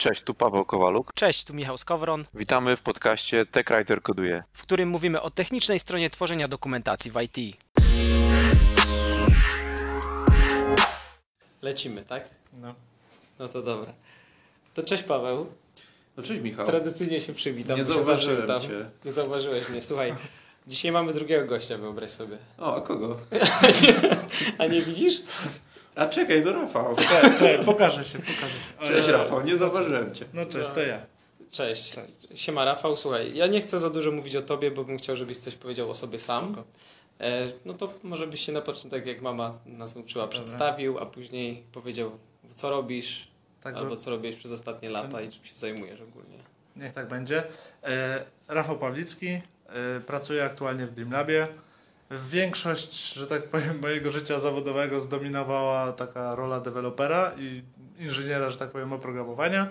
Cześć, tu Paweł Kowaluk. Cześć, tu Michał Skowron, Witamy w podcaście TechWriter Koduje. w którym mówimy o technicznej stronie tworzenia dokumentacji w IT. Lecimy, tak? No. No to dobra. To cześć Paweł. No cześć Michał. Tradycyjnie się przywitam. Nie bo się zauważyłem cię. Nie zauważyłeś mnie. Słuchaj, dzisiaj mamy drugiego gościa, wyobraź sobie. O, a kogo? A nie widzisz? A czekaj, to Rafał. Cześć, cześć, pokażę się, pokażę się. O, Cześć Rafał, nie zauważyłem cię. No cześć, to ja. Cześć. Siema Rafał, słuchaj, ja nie chcę za dużo mówić o tobie, bo bym chciał, żebyś coś powiedział o sobie sam. Spoko. E, no to może byś się na początek, jak mama nas nauczyła, przedstawił, a później powiedział, co robisz, Tak, albo bo- co robisz przez ostatnie lata i czym się zajmujesz ogólnie. Niech tak będzie. E, Rafał Pawlicki, e, pracuję aktualnie w Dreamlabie. Większość, że tak powiem, mojego życia zawodowego zdominowała taka rola dewelopera i inżyniera, że tak powiem, oprogramowania.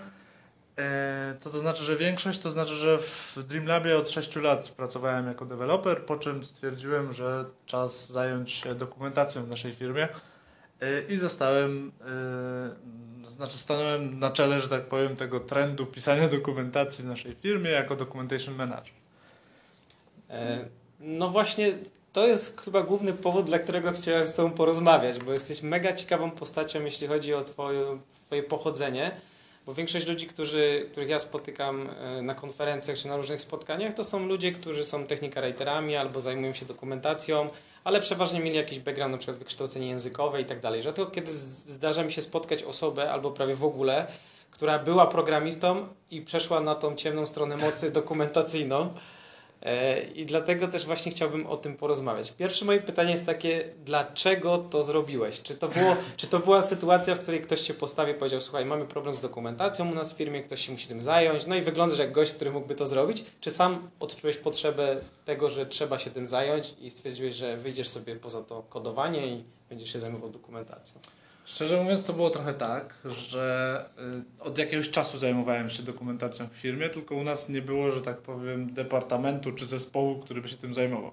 E, Co to znaczy, że większość? To znaczy, że w Dreamlabie od 6 lat pracowałem jako deweloper, po czym stwierdziłem, że czas zająć się dokumentacją w naszej firmie E, i zostałem, e, znaczy stanąłem na czele, że tak powiem, tego trendu pisania dokumentacji w naszej firmie jako documentation manager. No właśnie, to jest chyba główny powód, dla którego chciałem z Tobą porozmawiać, bo jesteś mega ciekawą postacią, jeśli chodzi o Twoje, twoje pochodzenie. Bo większość ludzi, którzy, których ja spotykam e, na konferencjach czy na różnych spotkaniach, to są ludzie, którzy są technika writerami albo zajmują się dokumentacją, ale przeważnie mieli jakiś background, na przykład wykształcenie językowe i tak dalej. Rzadko kiedy zdarza mi się spotkać osobę, albo prawie w ogóle, która była programistą i przeszła na tą ciemną stronę mocy dokumentacyjną. E, I dlatego też właśnie chciałbym o tym porozmawiać. Pierwsze moje pytanie jest takie, dlaczego to zrobiłeś? Czy to, było, czy to była sytuacja, w której ktoś się postawił i powiedział, słuchaj, mamy problem z dokumentacją u nas w firmie, ktoś się musi tym zająć, no i wyglądasz jak gość, który mógłby to zrobić? Czy sam odczułeś potrzebę tego, że trzeba się tym zająć i stwierdziłeś, że wyjdziesz sobie poza to kodowanie i będziesz się zajmował dokumentacją? Szczerze mówiąc, to było trochę tak, że y, od jakiegoś czasu zajmowałem się dokumentacją w firmie, tylko u nas nie było, że tak powiem, departamentu czy zespołu, który by się tym zajmował.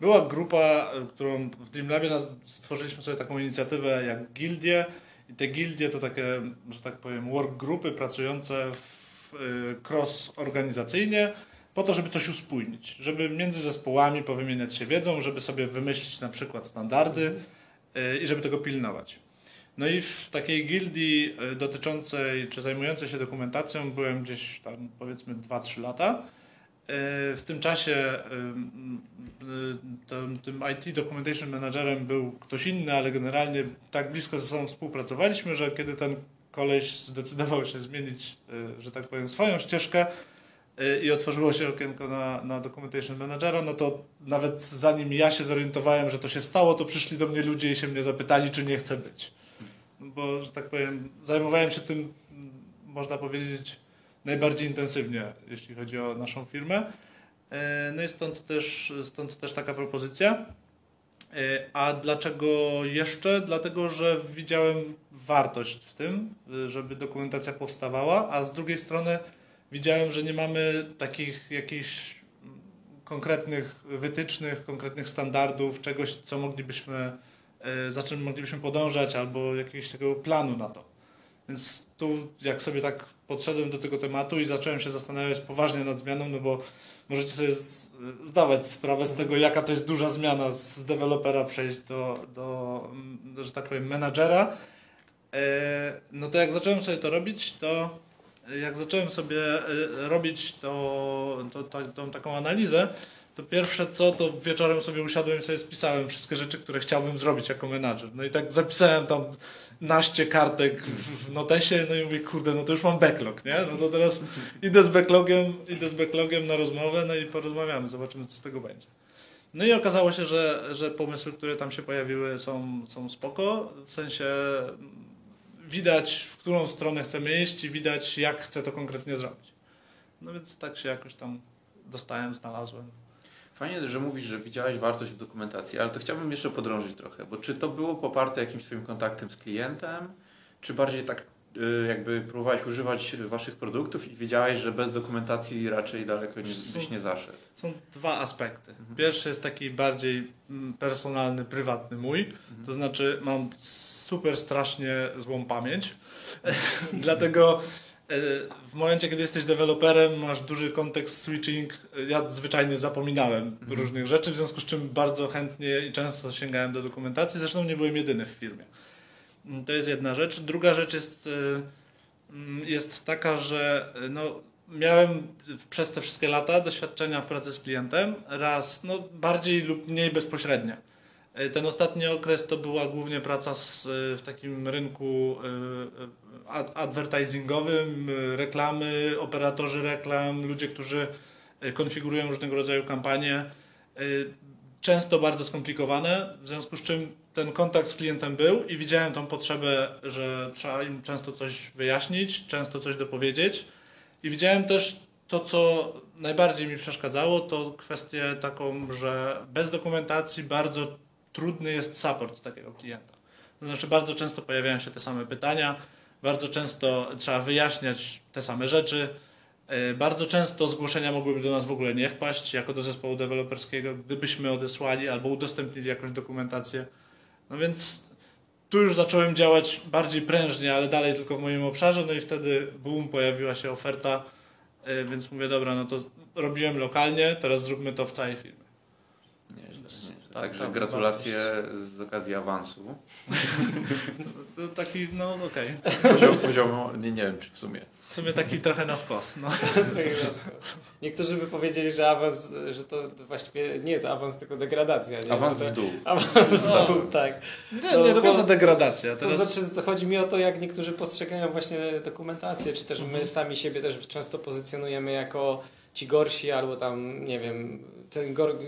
Była grupa, y, którą w Dreamlabie stworzyliśmy sobie taką inicjatywę jak gildie i te gildie to takie, że tak powiem, work grupy pracujące w, y, cross-organizacyjnie po to, żeby coś uspójnić, żeby między zespołami powymieniać się wiedzą, żeby sobie wymyślić na przykład standardy i żeby tego pilnować. No i w takiej gildii y, dotyczącej czy zajmującej się dokumentacją byłem gdzieś tam powiedzmy 2-3 lata. Y, W tym czasie y, tym, tym IT Documentation Managerem był ktoś inny, ale generalnie tak blisko ze sobą współpracowaliśmy, że kiedy ten koleś zdecydował się zmienić, że tak powiem, swoją ścieżkę i otworzyło się okienko na, na Documentation Managera, no to nawet zanim ja się zorientowałem, że to się stało, to przyszli do mnie ludzie i się mnie zapytali, czy nie chcę być. Bo, że tak powiem, zajmowałem się tym, można powiedzieć, najbardziej intensywnie, jeśli chodzi o naszą firmę. E, No i stąd też, stąd też taka propozycja. E, A dlaczego jeszcze? Dlatego, że widziałem wartość w tym, żeby dokumentacja powstawała, a z drugiej strony widziałem, że nie mamy takich jakichś konkretnych wytycznych, konkretnych standardów, czegoś, co moglibyśmy, za czym moglibyśmy podążać, albo jakiegoś takiego planu na to. Więc tu, jak sobie tak podszedłem do tego tematu i zacząłem się zastanawiać poważnie nad zmianą, no bo możecie sobie zdawać sprawę z tego, jaka to jest duża zmiana z dewelopera przejść do, do, mm, że tak powiem, menadżera. E, No to jak zacząłem sobie to robić, to jak zacząłem sobie e, robić to, to, to, tą taką analizę, to pierwsze co, to wieczorem sobie usiadłem i sobie spisałem wszystkie rzeczy, które chciałbym zrobić jako menadżer. No i tak zapisałem tam naście kartek w, notesie, no i mówię, kurde, no to już mam backlog, nie? No to teraz idę z backlogiem, idę z backlogiem na rozmowę, no i porozmawiamy, zobaczymy, co z tego będzie. No i okazało się, że, że pomysły, które tam się pojawiły są, są spoko, w sensie widać, w którą stronę chcemy iść i widać, jak chcę to konkretnie zrobić. No więc tak się jakoś tam dostałem, znalazłem. Fajnie, że mówisz, że widziałeś wartość w dokumentacji, ale to chciałbym jeszcze podrążyć trochę, bo czy to było poparte jakimś Twoim kontaktem z klientem, czy bardziej tak y, jakby próbowałeś używać Waszych produktów i wiedziałeś, że bez dokumentacji raczej daleko nie, byś nie zaszedł? Są dwa aspekty. Pierwszy jest taki bardziej mm, personalny, prywatny mój. To znaczy mam super strasznie złą pamięć. Dlatego w momencie, kiedy jesteś deweloperem, masz duży kontekst switching. Ja zwyczajnie zapominałem różnych rzeczy, w związku z czym bardzo chętnie i często sięgałem do dokumentacji. Zresztą nie byłem jedyny w firmie. Mm, To jest jedna rzecz. Druga rzecz jest, y, mm, jest taka, że no, miałem przez te wszystkie lata doświadczenia w pracy z klientem, raz no, bardziej lub mniej bezpośrednie. Y, Ten ostatni okres to była głównie praca z, w takim rynku advertisingowym, y, reklamy, operatorzy reklam, ludzie, którzy y, konfigurują różnego rodzaju kampanie. Y, Często bardzo skomplikowane, w związku z czym ten kontakt z klientem był i widziałem tą potrzebę, że trzeba im często coś wyjaśnić, często coś dopowiedzieć. I widziałem też to, co najbardziej mi przeszkadzało, to kwestię taką, że bez dokumentacji bardzo trudny jest support takiego klienta. To znaczy, bardzo często pojawiają się te same pytania, bardzo często trzeba wyjaśniać te same rzeczy. E, Bardzo często zgłoszenia mogłyby do nas w ogóle nie wpaść, jako do zespołu deweloperskiego, gdybyśmy odesłali albo udostępnili jakąś dokumentację. No więc tu już zacząłem działać bardziej prężnie, ale dalej tylko w moim obszarze, no i wtedy boom, pojawiła się oferta, e, więc mówię, dobra, no to robiłem lokalnie, teraz zróbmy to w całej firmie. Nieźle, Więc. Tak, Także tam gratulacje z okazji awansu. No, taki, no okej, Poziom, poziomu, nie, nie wiem czy w sumie. w sumie taki trochę na skos, no. Niektórzy by powiedzieli, że awans, że to właściwie nie jest awans, tylko degradacja. Nie? Awans w dół. Awans w dół, tak. Nie, No, nie do bo- końca degradacja. To Teraz... znaczy, to chodzi mi o to, jak niektórzy postrzegają właśnie dokumentację, czy też Mhm. my sami siebie też często pozycjonujemy jako ci gorsi, albo tam, nie wiem, ten gor,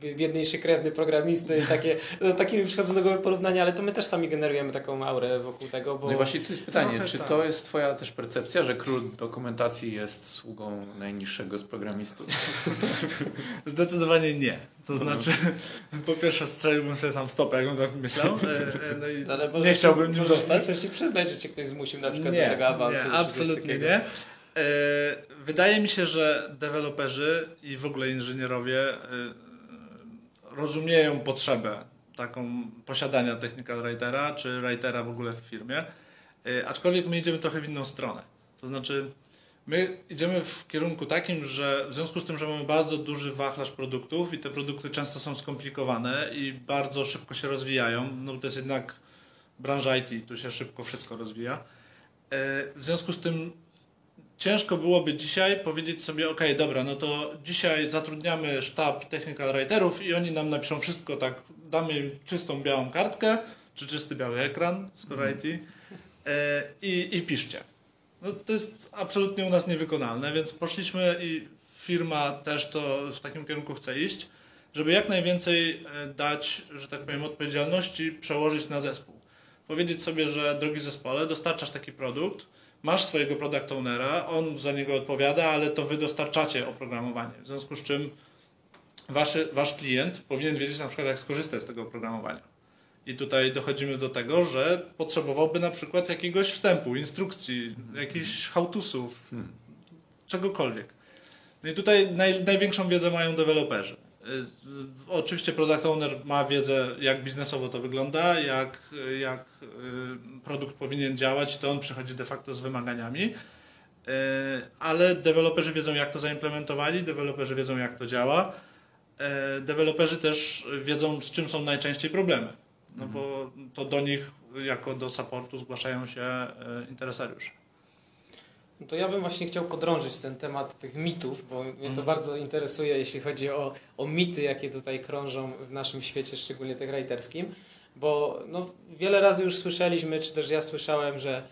biedniejszy krewny programisty i takie, no, takie mi przychodzą do głowy porównania, ale to my też sami generujemy taką aurę wokół tego, bo... No i właśnie tu jest pytanie, Trochę czy tak. to jest twoja też percepcja, że król dokumentacji jest sługą najniższego z programistów? Zdecydowanie nie. To znaczy, po pierwsze strzeliłbym sobie sam stopę, jakbym tak myślał. e, e, No i Ale nie chciałbym nim zostać. Chcesz się przyznać, że cię ktoś zmusił na przykład nie, do tego awansu. Nie, czy coś absolutnie takiego. nie. E, Wydaje mi się, że deweloperzy i w ogóle inżynierowie e, rozumieją potrzebę taką posiadania technical writera, czy writera w ogóle w firmie, E, aczkolwiek my idziemy trochę w inną stronę. To znaczy, my idziemy w kierunku takim, że w związku z tym, że mamy bardzo duży wachlarz produktów i te produkty często są skomplikowane i bardzo szybko się rozwijają, no to jest jednak branża IT, tu się szybko wszystko rozwija. W związku z tym ciężko byłoby dzisiaj powiedzieć sobie, ok, dobra, no to dzisiaj zatrudniamy sztab technical writerów i oni nam napiszą wszystko tak, damy im czystą białą kartkę, czy czysty biały ekran, skoro IT, e, i, i piszcie. No to jest absolutnie u nas niewykonalne, więc poszliśmy i firma też to w takim kierunku chce iść, żeby jak najwięcej e, dać, że tak powiem, odpowiedzialności przełożyć na zespół. Powiedzieć sobie, że drogi zespole, dostarczasz taki produkt, masz swojego product ownera, on za niego odpowiada, ale to wy dostarczacie oprogramowanie. W związku z czym waszy, wasz klient powinien wiedzieć na przykład, jak skorzystać z tego oprogramowania. I tutaj dochodzimy do tego, że potrzebowałby na przykład jakiegoś wstępu, instrukcji, jakichś hałtusów, czegokolwiek. No i tutaj naj, największą wiedzę mają deweloperzy. Y, Oczywiście product owner ma wiedzę, jak biznesowo to wygląda, jak, jak y, produkt powinien działać, to on przychodzi de facto z wymaganiami, Y, ale deweloperzy wiedzą, jak to zaimplementowali, deweloperzy wiedzą, jak to działa, deweloperzy też wiedzą, z czym są najczęściej problemy, no bo to do nich jako do supportu zgłaszają się interesariusze. No to ja bym właśnie chciał podrążyć ten temat tych mitów, bo mnie to Mhm. bardzo interesuje, jeśli chodzi o, o mity, jakie tutaj krążą w naszym świecie, szczególnie tych writerskim, bo no, wiele razy już słyszeliśmy, czy też ja słyszałem, że,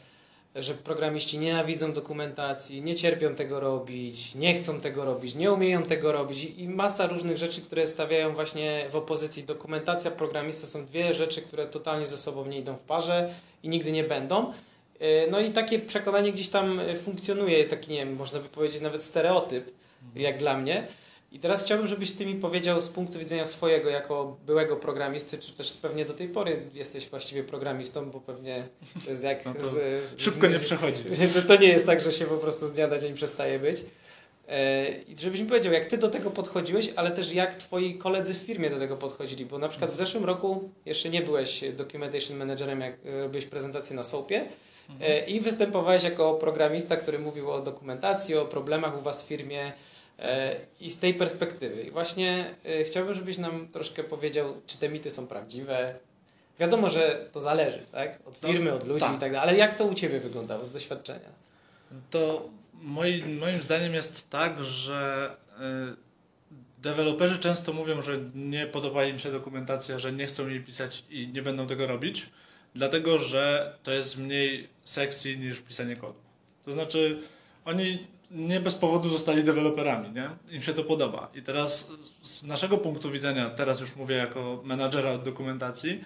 że programiści nienawidzą dokumentacji, nie cierpią tego robić, nie chcą tego robić, nie umieją tego robić i i masa różnych rzeczy, które stawiają właśnie w opozycji. Dokumentacja, programista są dwie rzeczy, które totalnie ze sobą nie idą w parze i nigdy nie będą. E, No i takie przekonanie gdzieś tam e, funkcjonuje, taki nie wiem, można by powiedzieć nawet stereotyp, jak dla mnie. I teraz chciałbym, żebyś ty mi powiedział z punktu widzenia swojego, jako byłego programisty, czy też pewnie do tej pory jesteś właściwie programistą, bo pewnie to jest jak No to z, z, Szybko nie z, przechodzi. to, to nie jest tak, że się po prostu z dnia na dzień przestaje być. E, I żebyś mi powiedział, jak ty do tego podchodziłeś, ale też jak twoi koledzy w firmie do tego podchodzili, bo na przykład w zeszłym roku jeszcze nie byłeś documentation managerem, jak e, robiłeś prezentację na Soapie e, i występowałeś jako programista, który mówił o dokumentacji, o problemach u was w firmie e, i z tej perspektywy. I właśnie e, chciałbym, żebyś nam troszkę powiedział, czy te mity są prawdziwe. Wiadomo, że to zależy, tak? Od No, firmy, od ludzi tak. i tak dalej, ale jak to u ciebie wyglądało z doświadczenia? To moim, moim zdaniem jest tak, że deweloperzy często mówią, że nie podoba im się dokumentacja, że nie chcą jej pisać i nie będą tego robić, dlatego że to jest mniej sexy niż pisanie kodu. To znaczy, oni nie bez powodu zostali deweloperami, nie? Im się to podoba. I teraz z naszego punktu widzenia, teraz już mówię jako menadżera od dokumentacji,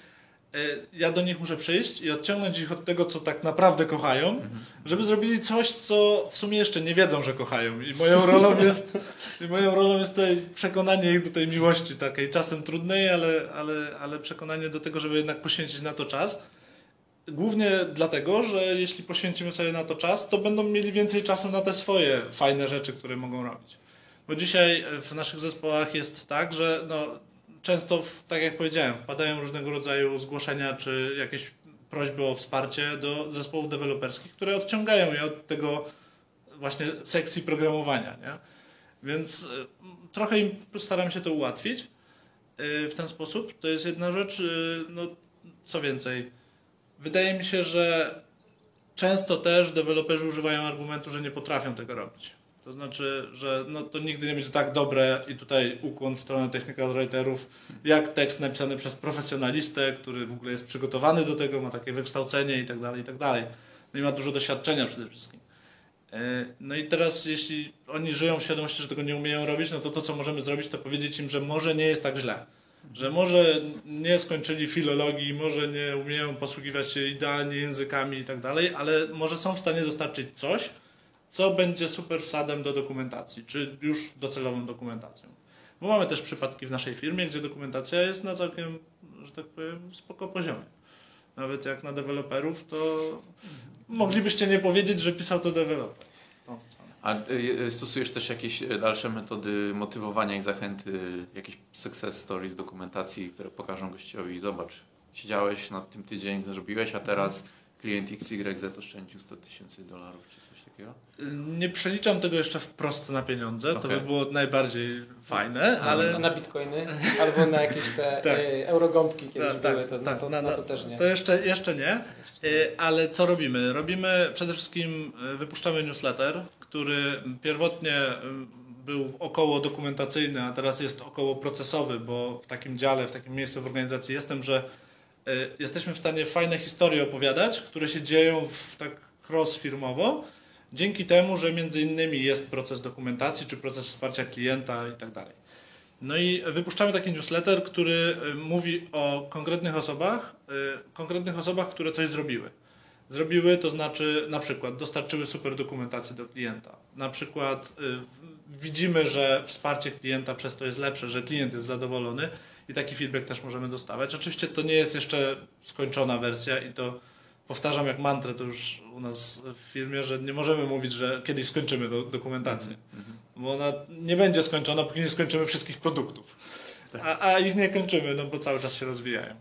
y, ja do nich muszę przyjść i odciągnąć ich od tego, co tak naprawdę kochają, żeby zrobili coś, co w sumie jeszcze nie wiedzą, że kochają. I moją rolą jest, i moją rolą jest tutaj przekonanie ich do tej miłości, takiej czasem trudnej, ale, ale, ale przekonanie do tego, żeby jednak poświęcić na to czas. Głównie dlatego, że jeśli poświęcimy sobie na to czas, to będą mieli więcej czasu na te swoje fajne rzeczy, które mogą robić. Bo dzisiaj w naszych zespołach jest tak, że no, często, w, tak jak powiedziałem, wpadają różnego rodzaju zgłoszenia czy jakieś prośby o wsparcie do zespołów deweloperskich, które odciągają je od tego właśnie sekcji programowania. Nie? Więc y, trochę im staram się to ułatwić y, w ten sposób. To jest jedna rzecz. y, No, co więcej, wydaje mi się, że często też deweloperzy używają argumentu, że nie potrafią tego robić. To znaczy, że no, to nigdy nie będzie tak dobre i tutaj ukłon w stronę technical writerów, jak tekst napisany przez profesjonalistę, który w ogóle jest przygotowany do tego, ma takie wykształcenie i tak dalej, i tak dalej. No i ma dużo doświadczenia przede wszystkim. E, No i teraz, jeśli oni żyją w świadomości, że tego nie umieją robić, no to to, co możemy zrobić, to powiedzieć im, że może nie jest tak źle. Że może nie skończyli filologii, może nie umieją posługiwać się idealnie językami i tak dalej, ale może są w stanie dostarczyć coś, co będzie super wsadem do dokumentacji, czy już docelową dokumentacją. Bo mamy też przypadki w naszej firmie, gdzie dokumentacja jest na całkiem, że tak powiem, spoko poziomie. Nawet jak na deweloperów, to moglibyście nie powiedzieć, że pisał to deweloper. A y, y, stosujesz też jakieś y, dalsze metody motywowania i zachęty, jakieś success stories, dokumentacji, które pokażą gościowi, zobacz, siedziałeś nad tym tydzień, zrobiłeś, a teraz klient XYZ oszczędził 100 tysięcy dolarów, czy coś takiego? Nie przeliczam tego jeszcze wprost na pieniądze, to Okej. by było najbardziej fajne, ale... A na bitcoiny albo na jakieś te Tak. eurogąbki kiedyś Tak, były, tak, to, no tak, to, na- no na- to też nie. To jeszcze, jeszcze nie. Ale co robimy? Robimy przede wszystkim wypuszczamy newsletter, który pierwotnie y, był około dokumentacyjny, a teraz jest około procesowy, bo w takim dziale, w takim miejscu w organizacji jestem, że y, jesteśmy w stanie fajne historie opowiadać, które się dzieją w tak cross-firmowo, dzięki temu, że między innymi jest proces dokumentacji, czy proces wsparcia klienta i tak dalej. No i wypuszczamy taki newsletter, który y, mówi o konkretnych osobach, konkretnych osobach, które coś zrobiły. Zrobiły, to znaczy na przykład dostarczyły super dokumentację do klienta. Na przykład y, widzimy, że wsparcie klienta przez to jest lepsze, że klient jest zadowolony i taki feedback też możemy dostawać. Oczywiście to nie jest jeszcze skończona wersja i to powtarzam jak mantrę to już u nas w firmie, że nie możemy mówić, że kiedyś skończymy do, dokumentację bo ona nie będzie skończona, póki nie skończymy wszystkich produktów. A, a ich nie kończymy, no bo cały czas się rozwijają.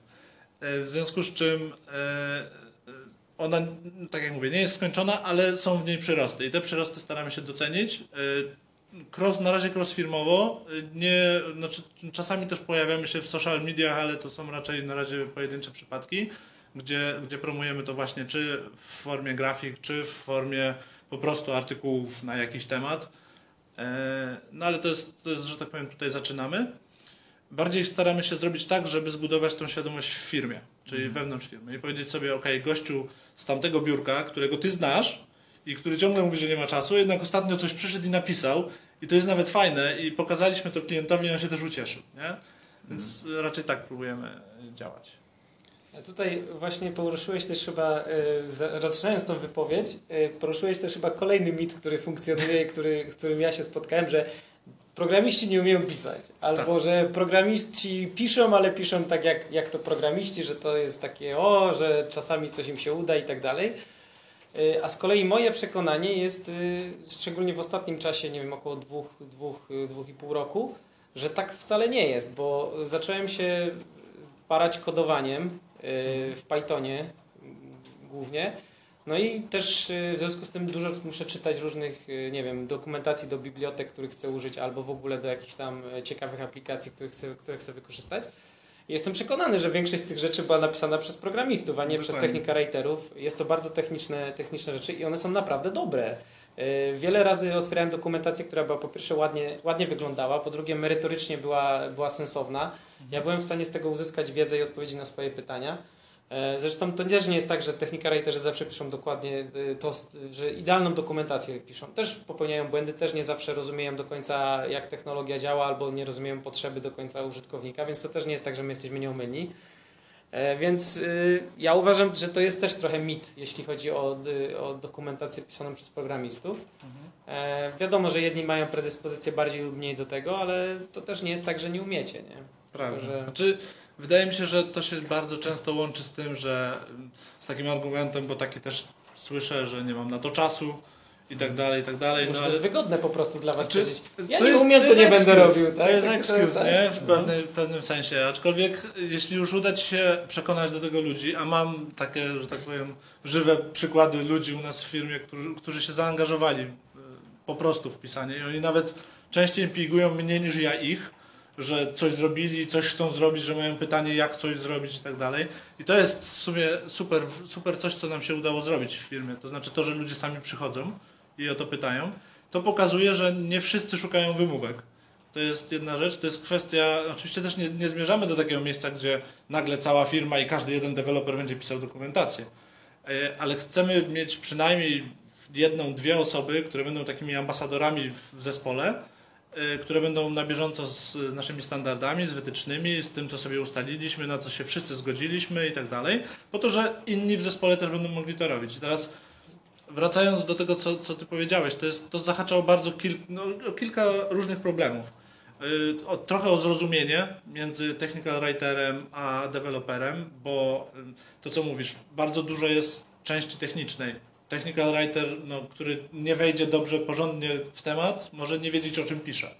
E, W związku z czym e, ona, tak jak mówię, nie jest skończona, ale są w niej przyrosty i te przyrosty staramy się docenić. E, Cross, na razie cross firmowo, e, nie, znaczy, czasami też pojawiamy się w social mediach, ale to są raczej na razie pojedyncze przypadki, gdzie, gdzie promujemy to właśnie czy w formie grafik, czy w formie po prostu artykułów na jakiś temat. E, No ale to jest, to jest, że tak powiem, tutaj zaczynamy. Bardziej staramy się zrobić tak, żeby zbudować tą świadomość w firmie, czyli wewnątrz firmy i powiedzieć sobie, ok, gościu z tamtego biurka, którego ty znasz i który ciągle mówi, że nie ma czasu, jednak ostatnio coś przyszedł i napisał i to jest nawet fajne i pokazaliśmy to klientowi i on się też ucieszył, nie? Więc raczej tak próbujemy działać. A Tutaj właśnie poruszyłeś też chyba, e, za- rozpoczynając tą wypowiedź, e, poruszyłeś też chyba kolejny mit, który funkcjonuje, który, z którym ja się spotkałem, że programiści nie umieją pisać. Albo Tak. że programiści piszą, ale piszą tak jak, jak to programiści, że to jest takie o, że czasami coś im się uda i tak dalej. Y, A z kolei moje przekonanie jest, y, szczególnie w ostatnim czasie, nie wiem, około dwóch, dwóch, y, dwóch i pół roku, że tak wcale nie jest, bo zacząłem się parać kodowaniem w Pythonie głównie. No i też y, w związku z tym dużo muszę czytać różnych, y, nie wiem, dokumentacji do bibliotek, których chcę użyć, albo w ogóle do jakichś tam e, ciekawych aplikacji, których chcę, które chcę wykorzystać. Jestem przekonany, że większość z tych rzeczy była napisana przez programistów, a nie przez Dokładnie. technika writerów. Jest to bardzo techniczne, techniczne rzeczy i one są naprawdę dobre. Yy, Wiele razy otwierałem dokumentację, która była po pierwsze ładnie, ładnie wyglądała, po drugie merytorycznie była, była sensowna. Ja byłem w stanie z tego uzyskać wiedzę i odpowiedzi na swoje pytania. E, Zresztą to też nie jest tak, że technika writerzy zawsze piszą dokładnie y, to, że idealną dokumentację piszą. Też popełniają błędy, też nie zawsze rozumieją do końca, jak technologia działa, albo nie rozumieją potrzeby do końca użytkownika, więc to też nie jest tak, że my jesteśmy nieomylni. E, Więc ja uważam, że to jest też trochę mit, jeśli chodzi o, o dokumentację pisaną przez programistów. E, wiadomo, że jedni mają predyspozycję bardziej lub mniej do tego, ale to też nie jest tak, że nie umiecie, nie? Prawda. Tylko, że- Znaczy, wydaje mi się, że to się bardzo często łączy z tym, że z takim argumentem, bo taki też słyszę, że nie mam na to czasu i tak dalej, i tak dalej. Może No, to jest wygodne po prostu dla was Znaczy, powiedzieć. Ja to nie jest- umiem, to, jest nie będę excuse. robił. Tak? To jest Tak, excuse, tak. nie? W, pewnej, w pewnym sensie. Aczkolwiek, jeśli już uda Ci się przekonać do tego ludzi, a mam takie, że tak powiem, żywe przykłady ludzi u nas w firmie, którzy, którzy się zaangażowali e, po prostu w pisanie i oni nawet częściej pigują mnie niż ja ich, że coś zrobili, coś chcą zrobić, że mają pytanie, jak coś zrobić i tak dalej. I to jest w sumie super, super coś, co nam się udało zrobić w firmie. To znaczy to, że ludzie sami przychodzą i o to pytają, to pokazuje, że nie wszyscy szukają wymówek. To jest jedna rzecz, to jest kwestia, oczywiście też nie, nie zmierzamy do takiego miejsca, gdzie nagle cała firma i każdy jeden deweloper będzie pisał dokumentację, E, ale chcemy mieć przynajmniej jedną, dwie osoby, które będą takimi ambasadorami w- zespole, które będą na bieżąco z naszymi standardami, z wytycznymi, z tym, co sobie ustaliliśmy, na co się wszyscy zgodziliśmy i tak dalej, po to, że inni w zespole też będą mogli to robić. Teraz wracając do tego, co, co ty powiedziałeś, to, jest, to zahacza o bardzo kil, no, kilka różnych problemów. Yy, o, trochę o zrozumienie między technical writerem a deweloperem, bo to co mówisz, bardzo dużo jest części technicznej. Technical writer, no, który nie wejdzie dobrze, porządnie w temat, może nie wiedzieć o czym pisze.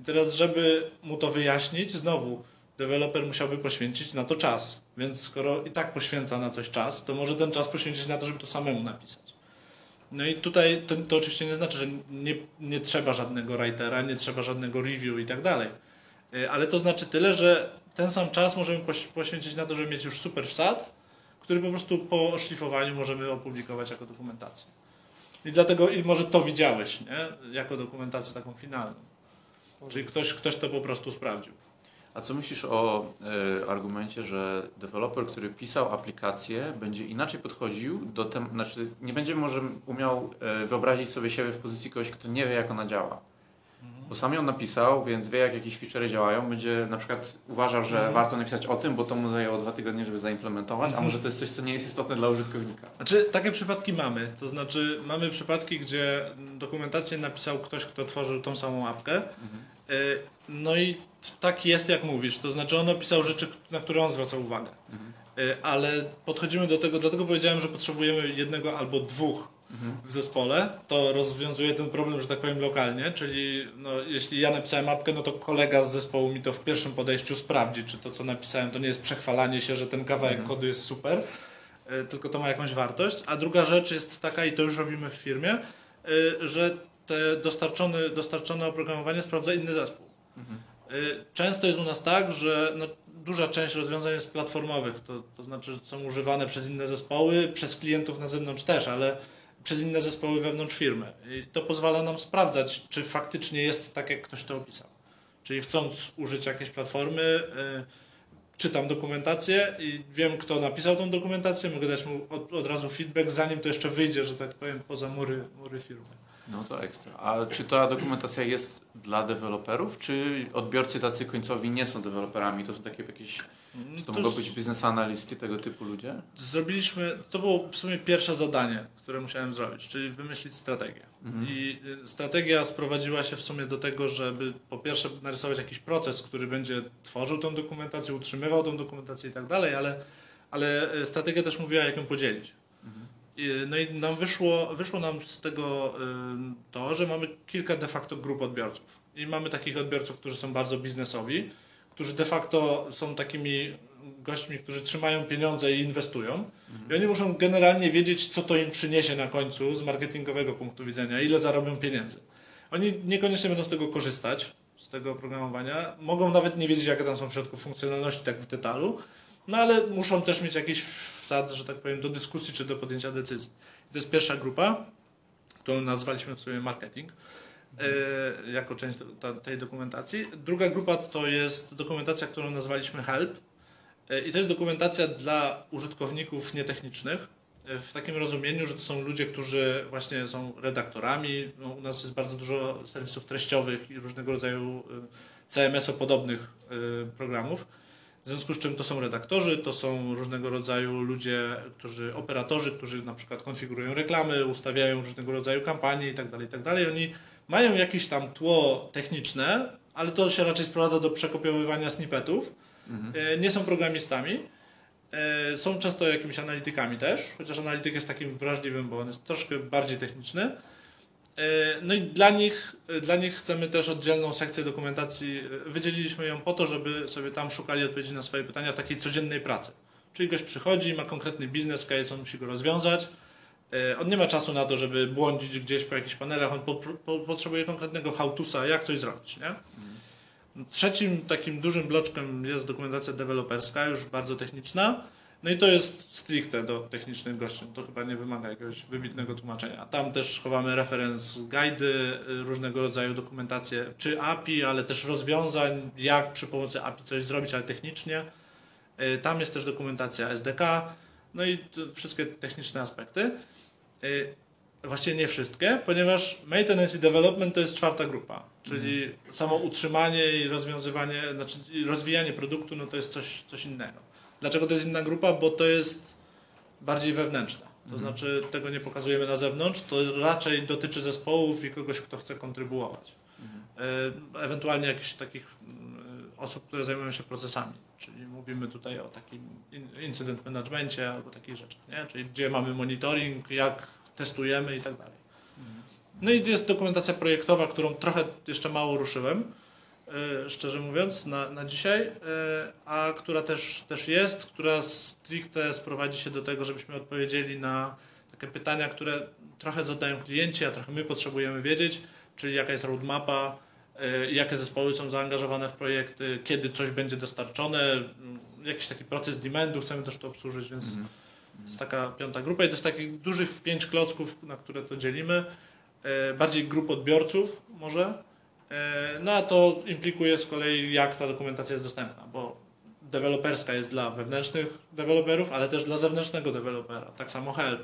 I teraz, żeby mu to wyjaśnić, znowu deweloper musiałby poświęcić na to czas. Więc skoro i tak poświęca na coś czas, to może ten czas poświęcić na to, żeby to samemu napisać. No i tutaj to, to oczywiście nie znaczy, że nie, nie trzeba żadnego writera, nie trzeba żadnego review i tak dalej. Y, Ale to znaczy tyle, że ten sam czas możemy poś- poświęcić na to, żeby mieć już super wsad, który po prostu po oszlifowaniu możemy opublikować jako dokumentację. I dlatego, i może to widziałeś, nie? Jako dokumentację taką finalną. Czyli ktoś, ktoś to po prostu sprawdził. A co myślisz o e, argumencie, że deweloper, który pisał aplikację, będzie inaczej podchodził do tem, znaczy nie będzie może umiał e, wyobrazić sobie siebie w pozycji kogoś, kto nie wie, jak ona działa. Bo sam ją napisał, więc wie, jak jakieś featurey działają. Będzie na przykład uważał, że warto napisać o tym, bo to mu zajęło dwa tygodnie, żeby zaimplementować, a może to jest coś, co nie jest istotne dla użytkownika. Znaczy, takie przypadki mamy. To znaczy, mamy przypadki, gdzie dokumentację napisał ktoś, kto tworzył tą samą apkę. Y, No i tak jest, jak mówisz. To znaczy, on opisał rzeczy, na które on zwracał uwagę. Y, Ale podchodzimy do tego, dlatego powiedziałem, że potrzebujemy jednego albo dwóch w zespole. To rozwiązuje ten problem, że tak powiem, lokalnie. Czyli no, jeśli ja napisałem apkę, no to kolega z zespołu mi to w pierwszym podejściu sprawdzi, czy to, co napisałem, to nie jest przechwalanie się, że ten kawałek kodu jest super e, tylko to ma jakąś wartość. A druga rzecz jest taka, i to już robimy w firmie, e, że te dostarczone, dostarczone oprogramowanie sprawdza inny zespół. E, Często jest u nas tak, że no, duża część rozwiązań jest platformowych, to, to znaczy, że są używane przez inne zespoły, przez klientów na zewnątrz też, ale przez inne zespoły wewnątrz firmy. I to pozwala nam sprawdzać, czy faktycznie jest tak, jak ktoś to opisał. Czyli chcąc użyć jakiejś platformy, e, czytam dokumentację i wiem, kto napisał tą dokumentację, mogę dać mu od, od razu feedback, zanim to jeszcze wyjdzie, że tak powiem, poza mury, mury firmy. No to ekstra. A czy ta dokumentacja jest dla deweloperów, czy odbiorcy tacy końcowi nie są deweloperami? To są takie jakieś, czy to To mogą być biznes analisty, tego typu ludzie? Zrobiliśmy, to było w sumie pierwsze zadanie, które musiałem zrobić, czyli wymyślić strategię. Mhm. I y, strategia sprowadziła się w sumie do tego, żeby po pierwsze narysować jakiś proces, który będzie tworzył tą dokumentację, utrzymywał tą dokumentację i tak dalej, ale, ale y, strategia też mówiła, jak ją podzielić. I- No i nam wyszło, wyszło nam z tego y, to, że mamy kilka de facto grup odbiorców. I mamy takich odbiorców, którzy są bardzo biznesowi, którzy de facto są takimi gośćmi, którzy trzymają pieniądze i inwestują. I oni muszą generalnie wiedzieć, co to im przyniesie na końcu z marketingowego punktu widzenia, ile zarobią pieniędzy. Oni niekoniecznie będą z tego korzystać, z tego oprogramowania. Mogą nawet nie wiedzieć, jakie tam są w środku funkcjonalności, tak w detalu, no ale muszą też mieć jakiś wsad, że tak powiem, do dyskusji czy do podjęcia decyzji. To jest pierwsza grupa, którą nazwaliśmy w sobie marketing, jako część tej dokumentacji. Druga grupa to jest dokumentacja, którą nazwaliśmy help. E, I to jest dokumentacja dla użytkowników nietechnicznych, e, w takim rozumieniu, że to są ludzie, którzy właśnie są redaktorami. No, u nas jest bardzo dużo serwisów treściowych i różnego rodzaju e, CMS-o-podobnych e, programów. W związku z czym to są redaktorzy, to są różnego rodzaju ludzie, którzy, operatorzy, którzy na przykład konfigurują reklamy, ustawiają różnego rodzaju kampanie itd., itd. Oni mają jakieś tam tło techniczne, ale to się raczej sprowadza do przekopiowywania snippetów. E, Nie są programistami. E, Są często jakimiś analitykami też, chociaż analityk jest takim wrażliwym, bo on jest troszkę bardziej techniczny. E, No i dla nich, dla nich chcemy też oddzielną sekcję dokumentacji. Wydzieliliśmy ją po to, żeby sobie tam szukali odpowiedzi na swoje pytania w takiej codziennej pracy. Czyli gość przychodzi, ma konkretny biznes case, on musi go rozwiązać. E, On nie ma czasu na to, żeby błądzić gdzieś po jakichś panelach, on po, po, potrzebuje konkretnego how-to'a, jak coś zrobić. Nie? Trzecim takim dużym bloczkiem jest dokumentacja deweloperska, już bardzo techniczna. No i to jest stricte do technicznych gości. To chyba nie wymaga jakiegoś wybitnego tłumaczenia. Tam też chowamy reference guidy, y, różnego rodzaju dokumentacje, czy API, ale też rozwiązań, jak przy pomocy API coś zrobić, ale technicznie. Y, Tam jest też dokumentacja SDK, no i wszystkie techniczne aspekty. Y, Właściwie nie wszystkie, ponieważ maintenance i development to jest czwarta grupa, czyli samo utrzymanie i rozwiązywanie, znaczy rozwijanie produktu, no to jest coś, coś innego. Dlaczego to jest inna grupa? Bo to jest bardziej wewnętrzne. To znaczy tego nie pokazujemy na zewnątrz, to raczej dotyczy zespołów i kogoś, kto chce kontrybuować. E, Ewentualnie jakichś takich mm, osób, które zajmują się procesami. Czyli mówimy tutaj o takim in- incident managemencie albo takich rzeczach, nie? czyli gdzie mamy monitoring, jak testujemy i tak dalej. No i jest dokumentacja projektowa, którą trochę jeszcze mało ruszyłem, e, szczerze mówiąc, na, na dzisiaj, e, a która też, też jest, która stricte sprowadzi się do tego, żebyśmy odpowiedzieli na takie pytania, które trochę zadają klienci, a trochę my potrzebujemy wiedzieć, czyli jaka jest roadmapa, jakie zespoły są zaangażowane w projekty, kiedy coś będzie dostarczone, m, jakiś taki proces demandu chcemy też to obsłużyć, więc to jest taka piąta grupa i to jest takich dużych pięć klocków, na które to dzielimy. E, Bardziej grup odbiorców może. E, No a to implikuje z kolei jak ta dokumentacja jest dostępna, bo deweloperska jest dla wewnętrznych deweloperów, ale też dla zewnętrznego dewelopera. Tak samo help.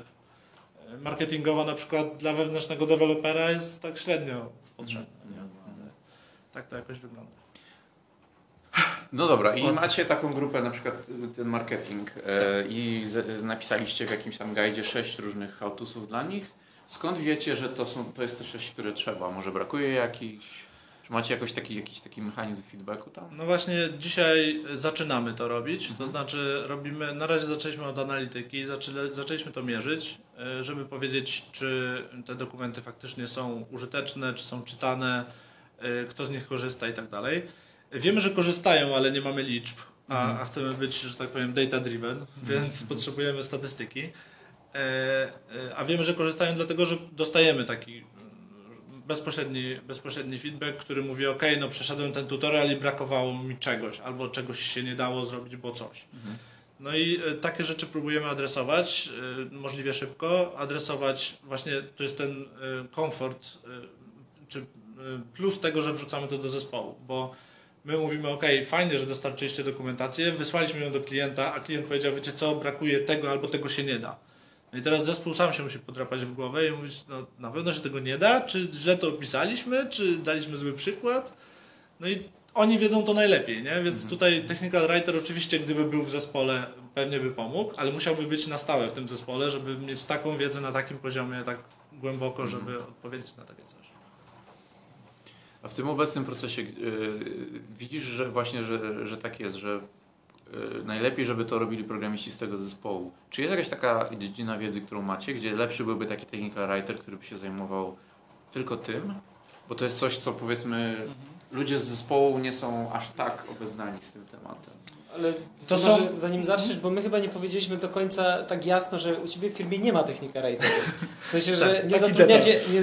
E, Marketingowa na przykład dla wewnętrznego dewelopera jest tak średnio potrzebna. Tak to jakoś wygląda. No dobra, i macie taką grupę, na przykład y, ten marketing e, i z, napisaliście w jakimś tam guidzie sześć różnych how-tosów dla nich. Skąd wiecie, że to, są, to jest te sześć, które trzeba? Może brakuje jakichś? Czy macie jakoś taki, jakiś taki mechanizm feedbacku tam? No właśnie dzisiaj zaczynamy to robić, to znaczy robimy, na razie zaczęliśmy od analityki, zaczęli, zaczęliśmy to mierzyć, e, żeby powiedzieć, czy te dokumenty faktycznie są użyteczne, czy są czytane, kto z nich korzysta i tak dalej. Wiemy, że korzystają, ale nie mamy liczb, a, a chcemy być, że tak powiem, data driven, więc potrzebujemy statystyki. E, e, A wiemy, że korzystają dlatego, że dostajemy taki bezpośredni, bezpośredni feedback, który mówi, ok, no przeszedłem ten tutorial i brakowało mi czegoś, albo czegoś się nie dało zrobić, bo coś. No i e, takie rzeczy próbujemy adresować możliwie szybko, adresować właśnie, to jest ten komfort, czy plus tego, że wrzucamy to do zespołu, bo my mówimy, ok, fajnie, że dostarczyliście dokumentację, wysłaliśmy ją do klienta, a klient powiedział, wiecie co, brakuje tego albo tego się nie da. No i teraz zespół sam się musi podrapać w głowę i mówić, no na pewno się tego nie da, czy źle to opisaliśmy, czy daliśmy zły przykład. No i oni wiedzą to najlepiej, nie? Więc tutaj technical writer oczywiście gdyby był w zespole pewnie by pomógł, ale musiałby być na stałe w tym zespole, żeby mieć taką wiedzę na takim poziomie, tak głęboko, żeby odpowiedzieć na takie coś. A w tym obecnym procesie y, widzisz, że właśnie, że, że tak jest, że y, najlepiej, żeby to robili programiści z tego zespołu. Czy jest jakaś taka dziedzina wiedzy, którą macie, gdzie lepszy byłby taki technical writer, który by się zajmował tylko tym? Bo to jest coś, co powiedzmy ludzie z zespołu nie są aż tak obeznani z tym tematem. Ale To są- może zanim zaczniesz, bo my chyba nie powiedzieliśmy do końca tak jasno, że u Ciebie w firmie nie ma technika writerów. W sensie, że Tak, nie zatrudniacie, nie,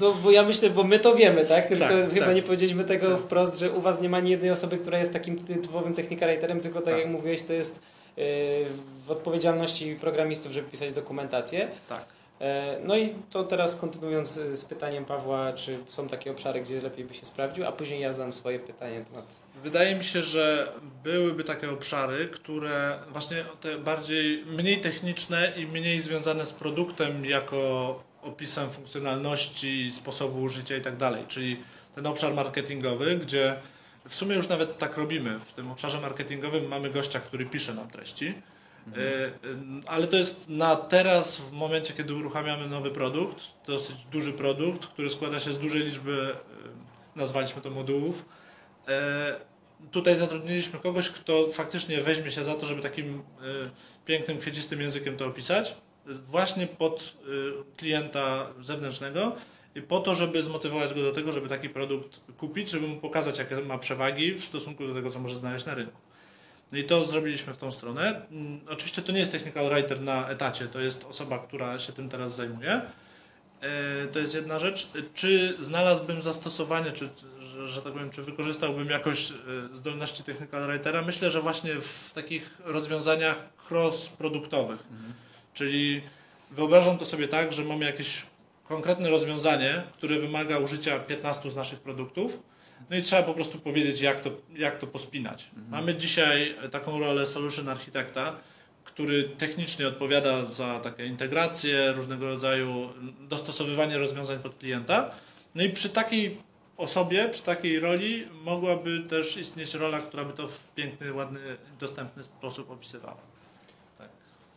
no, bo ja myślę, bo my to wiemy, tak? Tylko Tak, chyba tak. nie powiedzieliśmy tego Tak. wprost, że u Was nie ma ani jednej osoby, która jest takim ty- typowym technika writerem, tylko tak, Tak. jak mówiłeś, to jest yy, w odpowiedzialności programistów, żeby pisać dokumentację. Tak. E, No i to teraz kontynuując y, z pytaniem Pawła, czy są takie obszary, gdzie lepiej by się sprawdził, a później ja zadam swoje pytanie temat Wydaje mi się, że byłyby takie obszary, które właśnie te bardziej mniej techniczne i mniej związane z produktem jako opisem funkcjonalności, sposobu użycia i tak dalej. Czyli ten obszar marketingowy, gdzie w sumie już nawet tak robimy. W tym obszarze marketingowym mamy gościa, który pisze nam treści. Y, Ale to jest na teraz, w momencie, kiedy uruchamiamy nowy produkt, dosyć duży produkt, który składa się z dużej liczby, nazwaliśmy to modułów. E, Tutaj zatrudniliśmy kogoś, kto faktycznie weźmie się za to, żeby takim y, pięknym, kwiecistym językiem to opisać, właśnie pod klienta zewnętrznego po to, żeby zmotywować go do tego, żeby taki produkt kupić, żeby mu pokazać, jakie ma przewagi w stosunku do tego, co może znaleźć na rynku. No i to zrobiliśmy w tą stronę. Mm, Oczywiście to nie jest technical writer na etacie, to jest osoba, która się tym teraz zajmuje. E, To jest jedna rzecz. Czy znalazłbym zastosowanie, czy, że, że tak powiem, czy wykorzystałbym jakoś e, zdolności technical writera? Myślę, że właśnie w takich rozwiązaniach cross-produktowych. Czyli wyobrażam to sobie tak, że mamy jakieś konkretne rozwiązanie, które wymaga użycia 15 z naszych produktów. No i trzeba po prostu powiedzieć, jak to, jak to pospinać. Mamy dzisiaj taką rolę solution architekta, który technicznie odpowiada za takie integracje, różnego rodzaju dostosowywanie rozwiązań pod klienta. No i przy takiej osobie, przy takiej roli mogłaby też istnieć rola, która by to w piękny, ładny, dostępny sposób opisywała.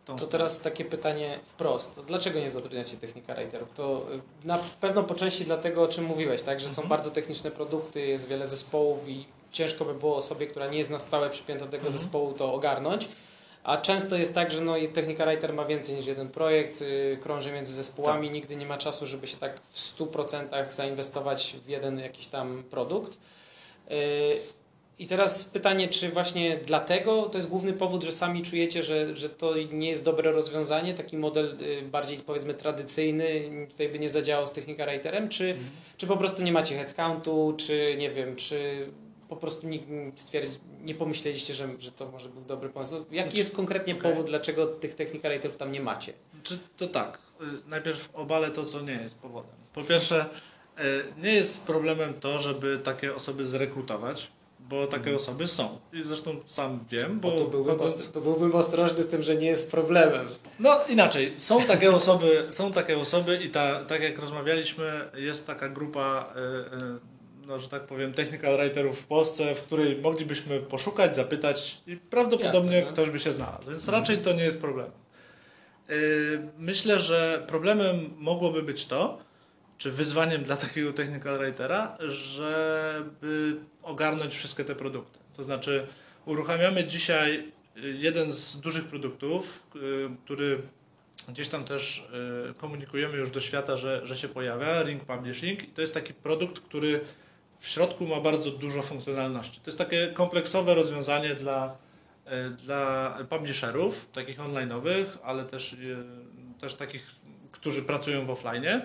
To stronę. teraz takie pytanie wprost. Dlaczego nie zatrudniacie technika writerów? To y, na pewno po części dlatego, o czym mówiłeś, tak? że są Mhm. bardzo techniczne produkty, jest wiele zespołów i ciężko by było osobie, która nie jest na stałe przypięta do tego Mhm. zespołu, to ogarnąć. A często jest tak, że no, technika writer ma więcej niż jeden projekt, y, krąży między zespołami, Tak. nigdy nie ma czasu, żeby się tak w 100% zainwestować w jeden jakiś tam produkt. Y, I teraz pytanie, czy właśnie dlatego to jest główny powód, że sami czujecie, że, że to nie jest dobre rozwiązanie, taki model y, bardziej powiedzmy tradycyjny tutaj by nie zadziałał z technika writerem, czy, czy po prostu nie macie headcountu, czy nie wiem, czy po prostu nikt stwierdzi, nie pomyśleliście, że, że to może był dobry pomysł. Jaki Znaczy, jest konkretnie okej. powód, dlaczego tych technika writerów tam nie macie? Czy to tak? y, Najpierw obalę to, co nie jest powodem. Po pierwsze, y, nie jest problemem to, żeby takie osoby zrekrutować, bo takie osoby są. I zresztą sam wiem, bo. Bo to byłbym, chodząc- to byłbym ostrożny z tym, że nie jest problemem. No inaczej, są takie osoby, są takie osoby i ta, tak jak rozmawialiśmy, jest taka grupa, y, y, no, że tak powiem, technical writerów w Polsce, w której moglibyśmy poszukać, zapytać i prawdopodobnie Jasne, no. ktoś by się znalazł, więc raczej to nie jest problem. Y, Myślę, że problemem mogłoby być to, czy wyzwaniem dla takiego technical writera, żeby ogarnąć wszystkie te produkty. To znaczy, uruchamiamy dzisiaj y, jeden z dużych produktów, y, który gdzieś tam też y, komunikujemy już do świata, że, że się pojawia, Ring Publishing. To jest taki produkt, który w środku ma bardzo dużo funkcjonalności. To jest takie kompleksowe rozwiązanie dla, dla publisherów, takich online'owych, ale też, też takich, którzy pracują w offline.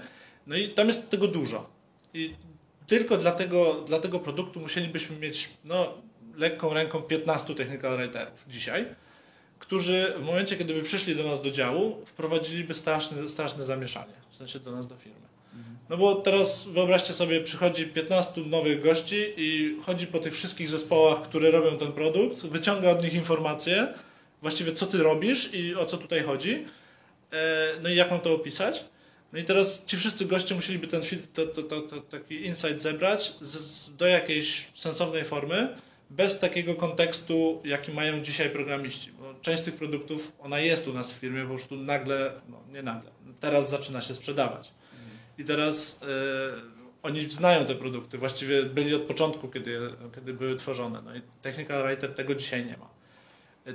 No i tam jest tego dużo. I tylko dla tego, dla tego produktu musielibyśmy mieć no, lekką ręką 15 technical writerów dzisiaj, którzy w momencie, kiedy by przyszli do nas do działu, wprowadziliby straszne, straszne zamieszanie, w sensie do nas do firmy. No bo teraz wyobraźcie sobie, przychodzi 15 nowych gości i chodzi po tych wszystkich zespołach, które robią ten produkt, wyciąga od nich informacje, właściwie co ty robisz i o co tutaj chodzi, e, no i jak mam to opisać. No i teraz ci wszyscy goście musieliby ten to, to, to, taki insight zebrać z, do jakiejś sensownej formy, bez takiego kontekstu, jaki mają dzisiaj programiści. Bo część tych produktów, ona jest u nas w firmie, po prostu nagle, no nie nagle, teraz zaczyna się sprzedawać. I teraz e, oni znają te produkty, właściwie byli od początku, kiedy, kiedy były tworzone. No i Technical Writer tego dzisiaj nie ma.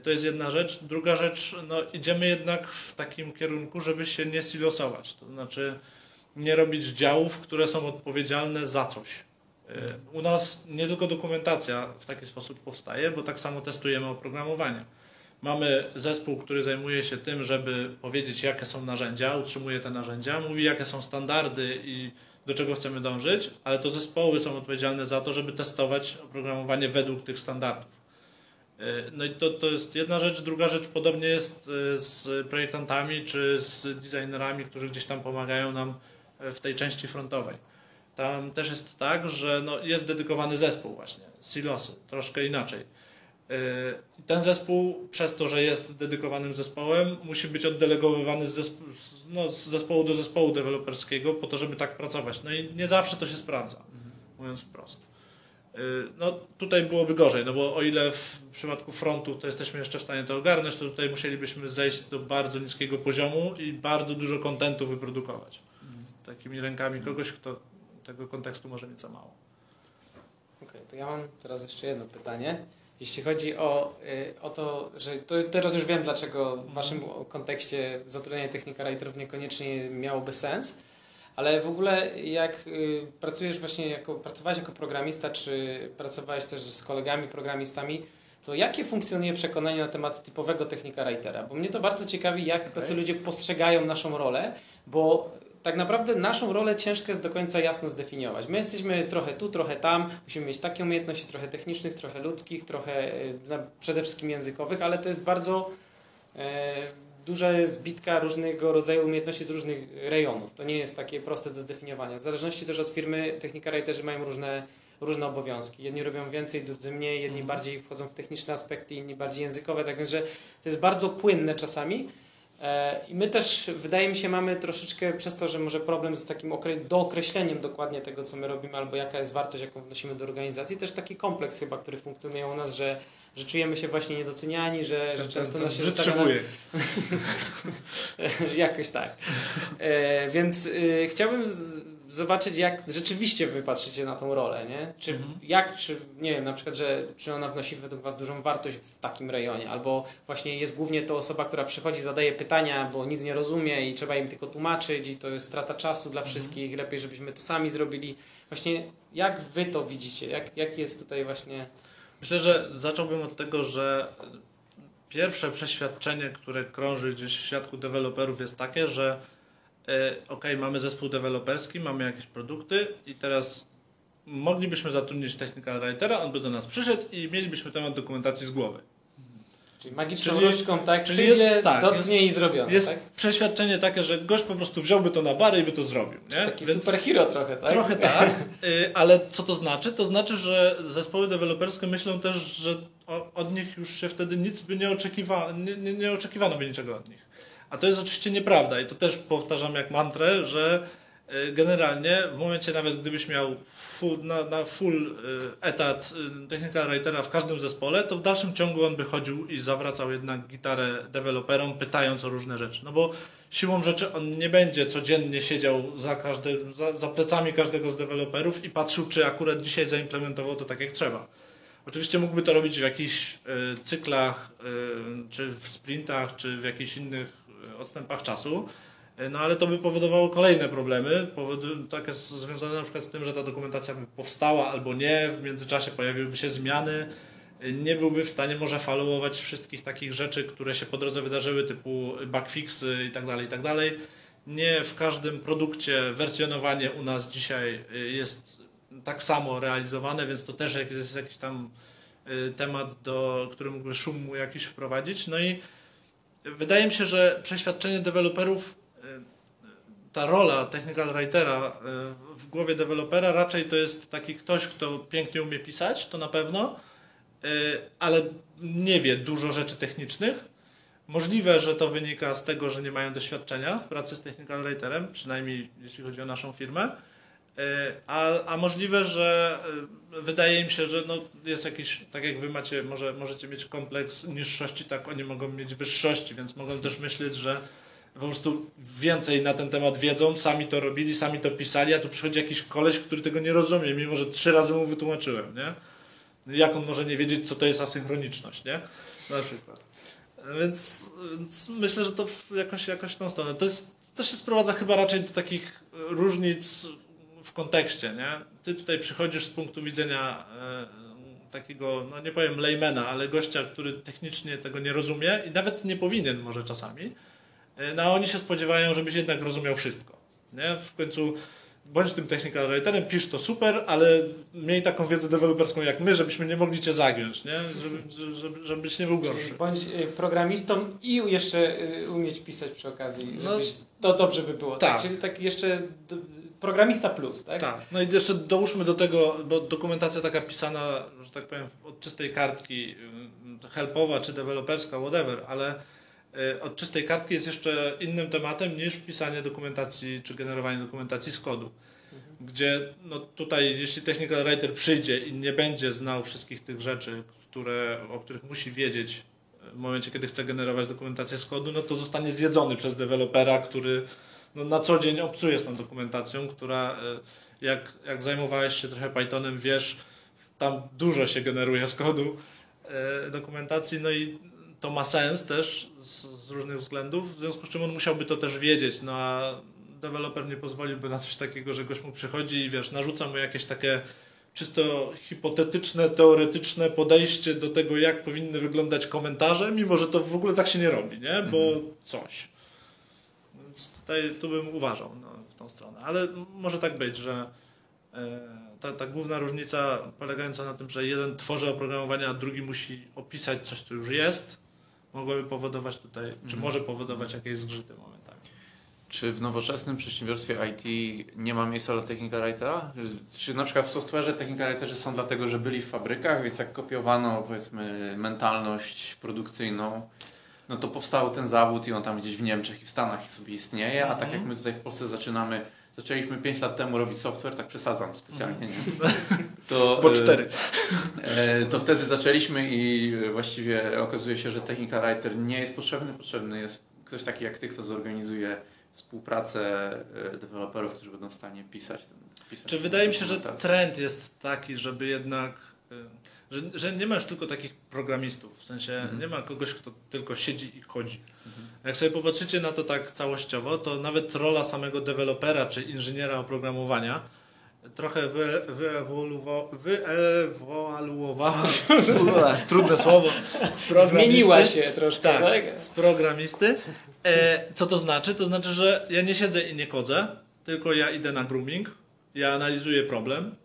To jest jedna rzecz. Druga rzecz, no idziemy jednak w takim kierunku, żeby się nie silosować. To znaczy nie robić działów, które są odpowiedzialne za coś. Y, U nas nie tylko dokumentacja w taki sposób powstaje, bo tak samo testujemy oprogramowanie. Mamy zespół, który zajmuje się tym, żeby powiedzieć, jakie są narzędzia, utrzymuje te narzędzia, mówi, jakie są standardy i do czego chcemy dążyć, ale to zespoły są odpowiedzialne za to, żeby testować oprogramowanie według tych standardów. Y, No i to, to jest jedna rzecz. Druga rzecz podobnie jest y, z projektantami czy z designerami, którzy gdzieś tam pomagają nam y, w tej części frontowej. Tam też jest tak, że no jest dedykowany zespół właśnie, silosy, troszkę inaczej. Ten zespół, przez to, że jest dedykowanym zespołem, musi być oddelegowywany z, zespo- no, z zespołu do zespołu deweloperskiego po to, żeby tak pracować. No i nie zawsze to się sprawdza, mówiąc wprost. Yy, No tutaj byłoby gorzej, no bo o ile w przypadku frontu to jesteśmy jeszcze w stanie to ogarnąć, to tutaj musielibyśmy zejść do bardzo niskiego poziomu i bardzo dużo kontentu wyprodukować. Takimi rękami kogoś, kto tego kontekstu może mieć za mało. Okej, to ja mam teraz jeszcze jedno pytanie. Jeśli chodzi o, y, o to, że to teraz już wiem, dlaczego w Waszym kontekście zatrudnianie technika writerów niekoniecznie miałoby sens, ale w ogóle jak y, pracujesz właśnie jako, pracowałeś jako programista, czy pracowałeś też z kolegami programistami, to jakie funkcjonuje przekonanie na temat typowego technika writera? Bo mnie to bardzo ciekawi, jak tacy ludzie postrzegają naszą rolę, bo tak naprawdę naszą rolę ciężko jest do końca jasno zdefiniować. My jesteśmy trochę tu, trochę tam, musimy mieć takie umiejętności trochę technicznych, trochę ludzkich, trochę e, na- przede wszystkim językowych, ale to jest bardzo duża zbitka różnego rodzaju umiejętności z różnych rejonów. To nie jest takie proste do zdefiniowania. W zależności też od firmy technika writerzy mają różne, różne obowiązki. Jedni robią więcej, drudzy mniej, jedni bardziej wchodzą w techniczne aspekty, inni bardziej językowe, tak więc że to jest bardzo płynne czasami. E, I my też, wydaje mi się, mamy troszeczkę przez to, że może problem z takim okre- dookreśleniem dokładnie tego, co my robimy, albo jaka jest wartość, jaką wnosimy do organizacji. Też taki kompleks chyba, który funkcjonuje u nas, że, że czujemy się właśnie niedoceniani, że, że często nas się Wytrzymuje. Jakoś tak. E, więc e, chciałbym z, zobaczyć, jak rzeczywiście wy patrzycie na tą rolę, nie? Czy jak, czy nie wiem, na przykład, że czy ona wnosi według was dużą wartość w takim rejonie, albo właśnie jest głównie to osoba, która przychodzi, zadaje pytania, bo nic nie rozumie i trzeba im tylko tłumaczyć i to jest strata czasu dla wszystkich, lepiej żebyśmy to sami zrobili. Właśnie jak wy to widzicie? Jak, jak jest tutaj właśnie... Myślę, że zacząłbym od tego, że pierwsze przeświadczenie, które krąży gdzieś w świadku deweloperów jest takie, że e, ok, mamy zespół deweloperski, mamy jakieś produkty i teraz moglibyśmy zatrudnić technical writera, on by do nas przyszedł i mielibyśmy temat dokumentacji z głowy. Czyli magiczną Czyli- różdżką, tak? czyli Przyjdzie, jest- tak, dotknie i zrobione, Jest tak? przeświadczenie takie, że gość po prostu wziąłby to na barę i by to zrobił. Nie? Taki Więc- superhero trochę, tak? Trochę tak, y, ale co to znaczy? To znaczy, że zespoły deweloperskie myślą też, że od nich już się wtedy nic by nie oczekiwano, nie, nie, nie oczekiwano by niczego od nich. A to jest oczywiście nieprawda i to też powtarzam jak mantrę, że generalnie w momencie nawet gdybyś miał full, na, na full y, etat y, technical writera w każdym zespole, to w dalszym ciągu on by chodził i zawracał jednak gitarę deweloperom, pytając o różne rzeczy. No bo siłą rzeczy on nie będzie codziennie siedział za, każde, za, za plecami każdego z deweloperów i patrzył, czy akurat dzisiaj zaimplementował to tak jak trzeba. Oczywiście mógłby to robić w jakichś y, cyklach, y, czy w sprintach, czy w jakichś innych odstępach czasu, no ale to by powodowało kolejne problemy, takie związane na przykład z tym, że ta dokumentacja by powstała albo nie, w międzyczasie pojawiłyby się zmiany, y, nie byłby w stanie może followować wszystkich takich rzeczy, które się po drodze wydarzyły, typu bugfixy i tak dalej, i tak. Nie w każdym produkcie wersjonowanie u nas dzisiaj jest tak samo realizowane, więc to też jest jakiś tam temat, do, który mógłby szum mu jakiś wprowadzić. No i wydaje mi się, że przeświadczenie deweloperów, ta rola technical writera y, w głowie dewelopera raczej to jest taki ktoś, kto pięknie umie pisać, to na pewno, y, ale nie wie dużo rzeczy technicznych. Możliwe, że to wynika z tego, że nie mają doświadczenia w pracy z technical writerem, przynajmniej jeśli chodzi o naszą firmę. E, A, a możliwe, że e, wydaje im się, że no jest jakiś, tak jak wy macie, może, możecie mieć kompleks niższości, tak oni mogą mieć wyższości, więc mogą też myśleć, że po prostu więcej na ten temat wiedzą, sami to robili, sami to pisali, a tu przychodzi jakiś koleś, który tego nie rozumie, mimo że trzy razy mu wytłumaczyłem, nie? Jak on może nie wiedzieć, co to jest asynchroniczność, nie? Na przykład. Więc, więc myślę, że to w jakąś, jakąś tą stronę. To, jest, to się sprowadza chyba raczej do takich różnic w kontekście, nie? Ty tutaj przychodzisz z punktu widzenia e, takiego, no nie powiem laymana, ale gościa, który technicznie tego nie rozumie i nawet nie powinien może czasami. E, No a oni się spodziewają, żebyś jednak rozumiał wszystko, nie? W końcu bądź tym technical writerem, pisz to super, ale miej taką wiedzę deweloperską jak my, żebyśmy nie mogli cię zagiąć, nie? Żeby, żeby, żebyś nie był gorszy. Bądź y, programistą i jeszcze y, umieć pisać przy okazji. No, to dobrze by było. Tak. tak. Czyli tak jeszcze programista plus, tak? Tak, no i jeszcze dołóżmy do tego, bo dokumentacja taka pisana, że tak powiem, od czystej kartki, y, helpowa czy deweloperska, whatever, ale od czystej kartki jest jeszcze innym tematem niż pisanie dokumentacji czy generowanie dokumentacji z kodu. Gdzie no tutaj, jeśli technical writer przyjdzie i nie będzie znał wszystkich tych rzeczy, które, o których musi wiedzieć w momencie, kiedy chce generować dokumentację z kodu, no to zostanie zjedzony przez dewelopera, który no, na co dzień obcuje z tą dokumentacją, która e, jak, jak zajmowałeś się trochę Pythonem, wiesz, tam dużo się generuje z kodu e, dokumentacji, no i to ma sens też z, z różnych względów, w związku z czym on musiałby to też wiedzieć, no a deweloper nie pozwoliłby na coś takiego, że gość mu przychodzi i wiesz, narzuca mu jakieś takie czysto hipotetyczne, teoretyczne podejście do tego, jak powinny wyglądać komentarze, mimo że to w ogóle tak się nie robi, nie? Bo coś. Więc tutaj tu bym uważał no, w tą stronę. Ale może tak być, że e, ta, ta główna różnica polegająca na tym, że jeden tworzy oprogramowanie, a drugi musi opisać coś, co już jest, mogłaby powodować tutaj, czy Mhm. może powodować jakieś zgrzyty momentami. Czy w nowoczesnym przedsiębiorstwie IT nie ma miejsca dla technical writera? Czy na przykład w software'ze technical writerzy są dlatego, że byli w fabrykach, więc jak kopiowano powiedzmy mentalność produkcyjną, no to powstał ten zawód i on tam gdzieś w Niemczech i w Stanach sobie istnieje, a tak jak my tutaj w Polsce zaczynamy, zaczęliśmy 5 lat temu robić software, tak przesadzam specjalnie, nie? To, Bo e, cztery. E, To wtedy zaczęliśmy i właściwie okazuje się, że technical writer nie jest potrzebny. Potrzebny jest ktoś taki jak ty, kto zorganizuje współpracę e, deweloperów, którzy będą w stanie pisać ten. Pisać Czy wydaje mi się, że trend jest taki, żeby jednak, y, że, że nie ma już tylko takich programistów, w sensie Mhm. nie ma kogoś, kto tylko siedzi i kodzi. Jak sobie popatrzycie na to tak całościowo, to nawet rola samego dewelopera czy inżyniera oprogramowania trochę wy, wyewoluowa- wyewaluowała, trudne słowo. Zmieniła się troszkę, tak? Tak, z programisty. E, co to znaczy? To znaczy, że ja nie siedzę i nie kodzę, tylko ja idę na grooming, ja analizuję problem,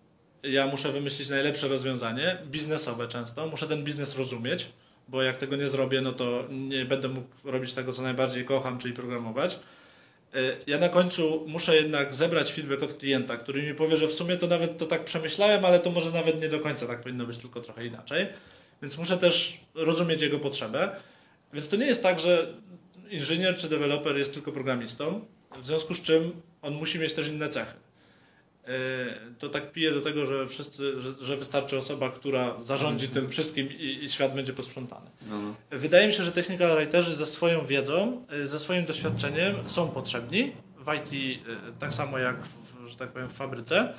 ja muszę wymyślić najlepsze rozwiązanie, biznesowe często, muszę ten biznes rozumieć, bo jak tego nie zrobię, no to nie będę mógł robić tego, co najbardziej kocham, czyli programować. E, Ja na końcu muszę jednak zebrać feedback od klienta, który mi powie, że w sumie to nawet to tak przemyślałem, ale to może nawet nie do końca tak powinno być, tylko trochę inaczej. Więc muszę też rozumieć jego potrzebę. Więc to nie jest tak, że inżynier czy deweloper jest tylko programistą, w związku z czym on musi mieć też inne cechy. Yy, To tak pije do tego, że, wszyscy, że, że wystarczy osoba, która zarządzi tym wszystkim i, i świat będzie posprzątany. No, no. Wydaje mi się, że technical writerzy ze swoją wiedzą, y, ze swoim doświadczeniem są potrzebni w IT, y, tak samo jak w, że tak powiem, w fabryce,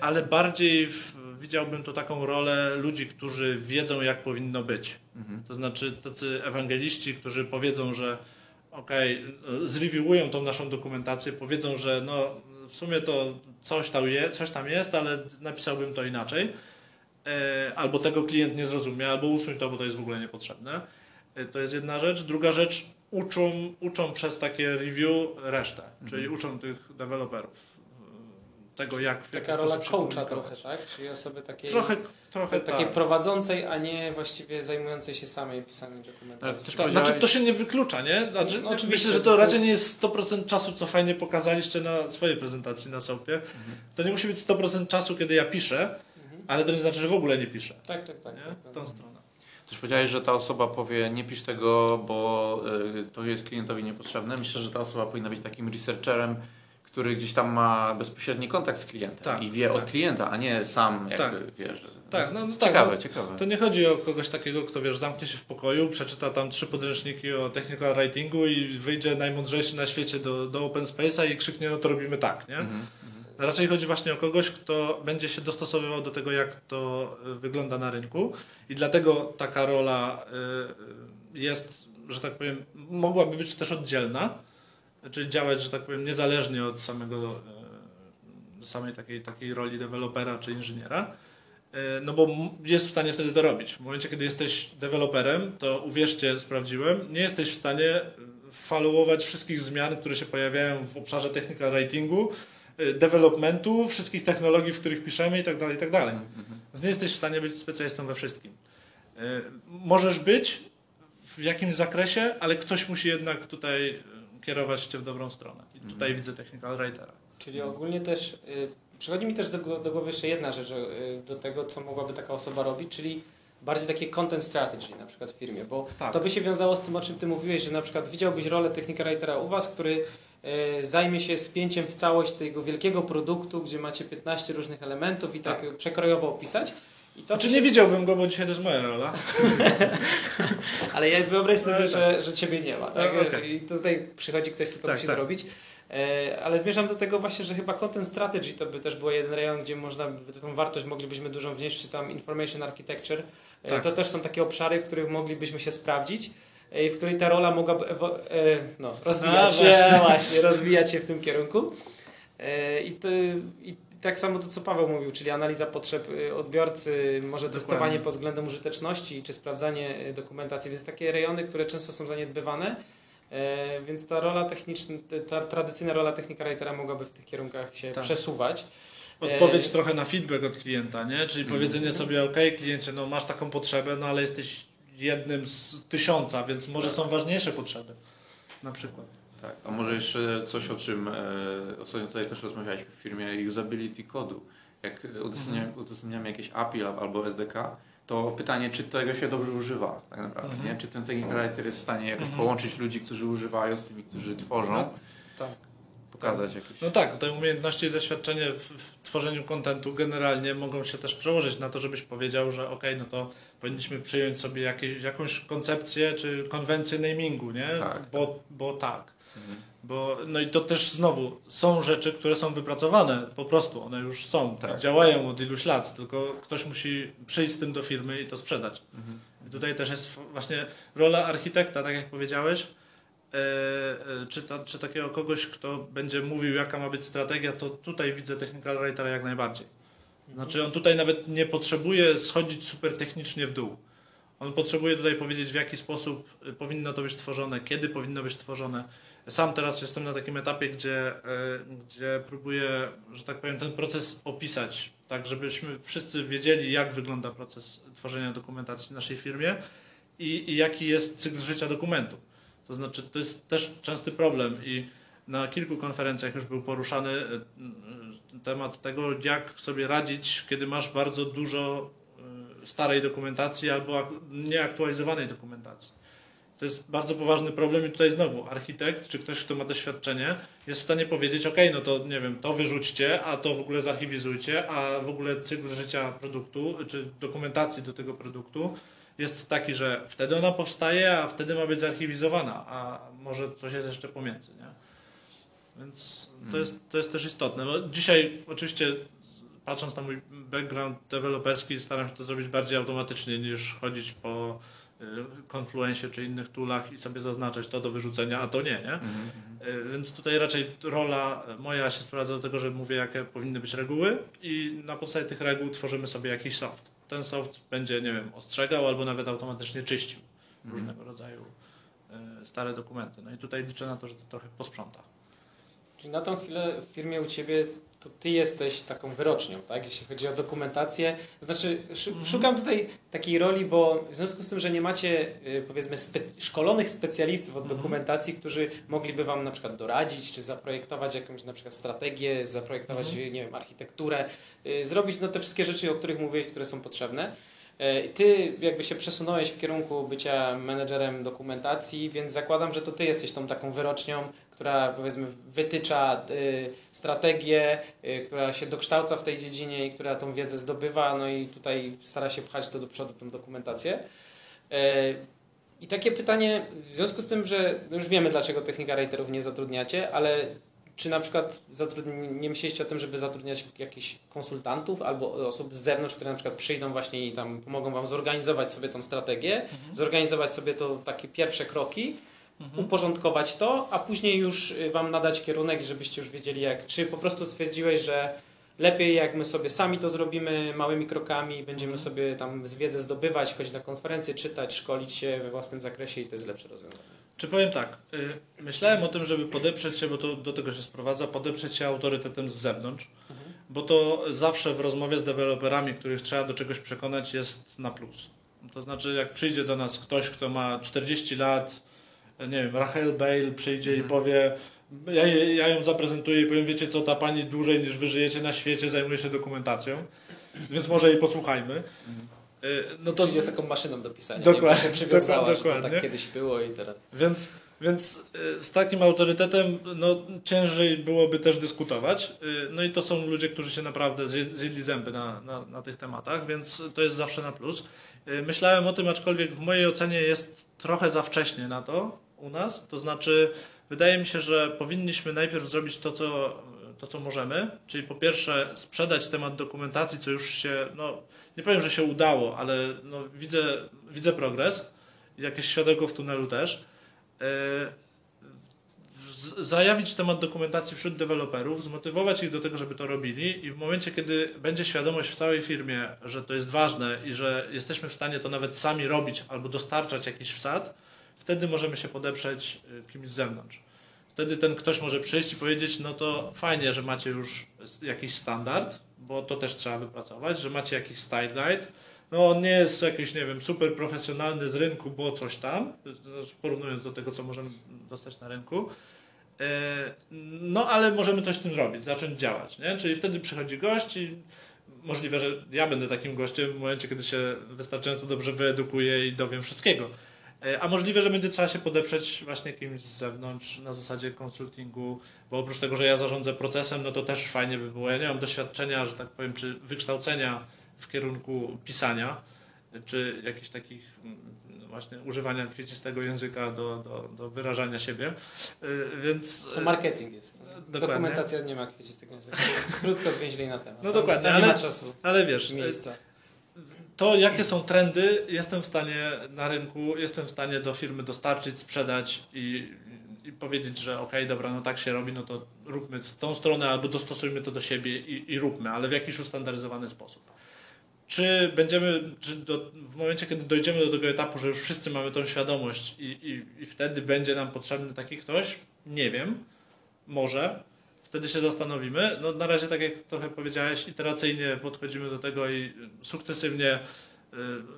ale bardziej w, widziałbym to taką rolę ludzi, którzy wiedzą, jak powinno być. Mhm. To znaczy tacy ewangeliści, którzy powiedzą, że okej, y, zreviewują tą naszą dokumentację, powiedzą, że no w sumie to coś tam, je, coś tam jest, ale napisałbym to inaczej. E, albo tego klient nie zrozumie, albo usuń to, bo to jest w ogóle niepotrzebne. E, To jest jedna rzecz. Druga rzecz, uczą, uczą przez takie review resztę, czyli uczą tych deweloperów tego, jak w Taka rola coacha trochę, tak? Czyli osoby takiej, Trochę, trochę takiej tak. prowadzącej, a nie właściwie zajmującej się samej pisaniem też Tak, powiedziałeś- znaczy to się nie wyklucza, nie? Znaczy, No, oczywiście, myślę, że to raczej nie jest 100% czasu, co fajnie pokazaliście na swojej prezentacji na SOP-ie. To nie musi być 100% czasu, kiedy ja piszę, Mhm. ale to nie znaczy, że w ogóle nie piszę. Tak, tak, tak. Nie? tak, W tą stronę. Też powiedziałeś, że ta osoba powie, nie pisz tego, bo y, to jest klientowi niepotrzebne. Myślę, że ta osoba powinna być takim researcherem, który gdzieś tam ma bezpośredni kontakt z klientem Tak, i wie tak. od klienta, a nie sam jakby wie, że... Tak, no, no tak, ciekawe, no, ciekawe. To nie chodzi o kogoś takiego, kto wiesz, zamknie się w pokoju, przeczyta tam trzy podręczniki o technical writingu i wyjdzie najmądrzejszy na świecie do, do open space'a i krzyknie, no to robimy tak, nie? Mhm. Raczej chodzi właśnie o kogoś, kto będzie się dostosowywał do tego, jak to y, wygląda na rynku i dlatego taka rola y, y, jest, że tak powiem, mogłaby być też oddzielna, czyli działać, że tak powiem, niezależnie od samego, y, samej takiej, takiej roli dewelopera czy inżyniera. Y, No bo jest w stanie wtedy to robić. W momencie, kiedy jesteś deweloperem, to uwierzcie, sprawdziłem, nie jesteś w stanie followować wszystkich zmian, które się pojawiają w obszarze technical writingu, y, developmentu, wszystkich technologii, w których piszemy i tak dalej, i tak. Więc nie jesteś w stanie być specjalistą we wszystkim. Możesz być w jakimś zakresie, ale ktoś musi jednak tutaj kierować cię w dobrą stronę. I tutaj widzę technical writera. Czyli ogólnie też y, przychodzi mi też do, do głowy jeszcze jedna rzecz y, do tego, co mogłaby taka osoba robić, czyli bardziej takie content strategy na przykład w firmie, bo Tak. to by się wiązało z tym, o czym ty mówiłeś, że na przykład widziałbyś rolę technika writera u was, który y, zajmie się spięciem w całość tego wielkiego produktu, gdzie macie 15 różnych elementów i tak, przekrojowo opisać. To Znaczy by nie widziałbym go, bo dzisiaj to jest moja rola. Ale ja wyobraź sobie, No, że, że ciebie nie ma. Tak? No, okej. I tutaj przychodzi ktoś, kto to Tak, musi tak. zrobić. E, ale zmierzam do tego właśnie, że chyba content strategy to by też był jeden rejon, gdzie można by tą wartość moglibyśmy dużą wnieść, czy tam information architecture. E, Tak. To też są takie obszary, w których moglibyśmy się sprawdzić. e, I w której ta rola mogłaby no, rozwijać A, się, właśnie. właśnie, rozwijać się w tym kierunku. I, to, I tak samo to, co Paweł mówił, czyli analiza potrzeb y, odbiorcy, może testowanie pod względem użyteczności, czy sprawdzanie y, dokumentacji, więc takie rejony, które często są zaniedbywane. E, Więc ta rola techniczna, ta tradycyjna rola technika writera mogłaby w tych kierunkach się Tak. przesuwać. Odpowiedź E, trochę na feedback od klienta, nie? Czyli powiedzenie sobie, ok, kliencie, no masz taką potrzebę, no ale jesteś jednym z tysiąca, więc może są ważniejsze potrzeby. Na przykład. Tak, a może jeszcze coś, o czym e, ostatnio tutaj też rozmawialiśmy w firmie, usability kodu. Jak udostępniamy, udostępniamy jakieś API al- albo SDK, to pytanie, czy tego się dobrze używa tak naprawdę, Mhm. nie? Czy ten technical writer jest w stanie jakoś połączyć ludzi, którzy używają z tymi, którzy tworzą, No, tak. pokazać jakieś... No tak, te umiejętności i doświadczenie w, w tworzeniu kontentu generalnie mogą się też przełożyć na to, żebyś powiedział, że ok, no to powinniśmy przyjąć sobie jakieś, jakąś koncepcję czy konwencję namingu, nie? Tak, Bo, bo tak. Bo, no i to też znowu są rzeczy, które są wypracowane, po prostu one już są, Tak. działają od iluś lat, tylko ktoś musi przyjść z tym do firmy i to sprzedać. Mhm. I tutaj też jest właśnie rola architekta, tak jak powiedziałeś, e, e, czy, ta, czy takiego kogoś, kto będzie mówił, jaka ma być strategia, to tutaj widzę technical writera jak najbardziej. Znaczy on tutaj nawet nie potrzebuje schodzić super technicznie w dół. On potrzebuje tutaj powiedzieć, w jaki sposób y, powinno to być tworzone, kiedy powinno być tworzone. Sam teraz jestem na takim etapie, gdzie, y, gdzie próbuję, że tak powiem, ten proces opisać, tak żebyśmy wszyscy wiedzieli, jak wygląda proces tworzenia dokumentacji w naszej firmie i, i jaki jest cykl życia dokumentu. To znaczy, to jest też częsty problem i na kilku konferencjach już był poruszany y, temat tego, jak sobie radzić, kiedy masz bardzo dużo starej dokumentacji albo ak- nieaktualizowanej dokumentacji. To jest bardzo poważny problem i tutaj znowu architekt czy ktoś, kto ma doświadczenie jest w stanie powiedzieć, ok, no to nie wiem, to wyrzućcie, a to w ogóle zarchiwizujcie, a w ogóle cykl życia produktu czy dokumentacji do tego produktu jest taki, że wtedy ona powstaje, a wtedy ma być zarchiwizowana, a może coś jest jeszcze pomiędzy, nie? Więc to jest, to jest też istotne. No, dzisiaj oczywiście patrząc na mój background deweloperski staram się to zrobić bardziej automatycznie niż chodzić po y, Confluencie czy innych toolach i sobie zaznaczać to do wyrzucenia, a to nie, nie? Mhm. Y, Więc tutaj raczej rola moja się sprowadza do tego, że mówię, jakie powinny być reguły i na podstawie tych reguł tworzymy sobie jakiś soft. Ten soft będzie, nie wiem, ostrzegał albo nawet automatycznie czyścił różnego rodzaju y, stare dokumenty. No i tutaj liczę na to, że to trochę posprząta. Czyli na tą chwilę w firmie u Ciebie to Ty jesteś taką wyrocznią, tak? Jeśli chodzi o dokumentację. Znaczy, Mhm. szukam tutaj takiej roli, bo w związku z tym, że nie macie y, powiedzmy spe szkolonych specjalistów od Mhm. dokumentacji, którzy mogliby Wam na przykład doradzić, czy zaprojektować jakąś na przykład strategię, zaprojektować, Mhm. nie wiem, architekturę, y, zrobić no, te wszystkie rzeczy, o których mówiłeś, które są potrzebne. Y, Ty jakby się przesunąłeś w kierunku bycia menedżerem dokumentacji, więc zakładam, że to ty jesteś tą taką wyrocznią, która powiedzmy wytycza y, strategię, y, która się dokształca w tej dziedzinie i która tą wiedzę zdobywa, no i tutaj stara się pchać to do przodu, tą dokumentację. I takie pytanie, w związku z tym, że już wiemy, dlaczego technika writerów nie zatrudniacie, ale czy na przykład nie myśleliście o tym, żeby zatrudniać jakichś konsultantów albo osób z zewnątrz, które na przykład przyjdą właśnie i tam pomogą Wam zorganizować sobie tą strategię, zorganizować sobie to takie pierwsze kroki, uporządkować to, a później już y, Wam nadać kierunek, żebyście już wiedzieli jak, czy po prostu stwierdziłeś, że lepiej jak my sobie sami to zrobimy małymi krokami, będziemy sobie tam z wiedzę zdobywać, chodzić na konferencje, czytać, szkolić się we własnym zakresie i to jest lepsze rozwiązanie. Czy powiem tak, y, myślałem o tym, żeby podeprzeć się, bo to do tego się sprowadza, podeprzeć się autorytetem z zewnątrz, bo to zawsze w rozmowie z deweloperami, których trzeba do czegoś przekonać, jest na plus. To znaczy, jak przyjdzie do nas ktoś, kto ma 40 lat, nie wiem, Rachel Bale przyjdzie i powie, ja, ja ją zaprezentuję i powiem, wiecie co, ta pani dłużej niż wy żyjecie na świecie, zajmuje się dokumentacją, więc może jej posłuchajmy. Y, No To przyjdzie z taką maszyną do pisania. Dokładnie, nie? Się dokładnie, że to tak kiedyś było i teraz. Więc, więc y, z takim autorytetem no, ciężej byłoby też dyskutować. Y, No i to są ludzie, którzy się naprawdę zje- zjedli zęby na, na, na tych tematach, więc to jest zawsze na plus. Myślałem o tym, aczkolwiek w mojej ocenie jest trochę za wcześnie na to u nas. To znaczy, wydaje mi się, że powinniśmy najpierw zrobić to, co, to, co możemy, czyli po pierwsze sprzedać temat dokumentacji, co już się, no nie powiem, że się udało, ale no, widzę, widzę progres jakieś światełko w tunelu też. E, zajawić temat dokumentacji wśród deweloperów, zmotywować ich do tego, żeby to robili i w momencie, kiedy będzie świadomość w całej firmie, że to jest ważne i że jesteśmy w stanie to nawet sami robić albo dostarczać jakiś wsad, wtedy możemy się podeprzeć y, kimś z zewnątrz. Wtedy ten ktoś może przyjść i powiedzieć, no to fajnie, że macie już jakiś standard, bo to też trzeba wypracować, że macie jakiś style guide, no on nie jest jakiś, nie wiem, super profesjonalny z rynku, bo coś tam, znaczy porównując do tego, co możemy dostać na rynku. E, No, ale możemy coś z tym robić, zacząć działać, nie? Czyli wtedy przychodzi gość i możliwe, że ja będę takim gościem w momencie, kiedy się wystarczająco dobrze wyedukuję i dowiem wszystkiego. E, A możliwe, że będzie trzeba się podeprzeć właśnie kimś z zewnątrz na zasadzie konsultingu, bo oprócz tego, że ja zarządzę procesem, no to też fajnie by było. Ja nie mam doświadczenia, że tak powiem, czy wykształcenia w kierunku pisania, czy jakichś takich mm, właśnie używania kwiecistego języka do, do, do wyrażania siebie. Y, Więc To marketing jest. Dokładnie. Dokumentacja nie ma kwiecistego języka. Krótko zwięźli na temat. No dokładnie, ale- ale wiesz, miejsca. To jakie są trendy, jestem w stanie na rynku, jestem w stanie do firmy dostarczyć, sprzedać i, i powiedzieć, że okej, dobra, no tak się robi, no to róbmy w tą stronę albo dostosujmy to do siebie i, i róbmy, ale w jakiś ustandaryzowany sposób. Czy będziemy, czy do, w momencie, kiedy dojdziemy do tego etapu, że już wszyscy mamy tą świadomość i, i, i wtedy będzie nam potrzebny taki ktoś? Nie wiem. Może. Wtedy się zastanowimy. No, na razie, tak jak trochę powiedziałeś, iteracyjnie podchodzimy do tego i sukcesywnie.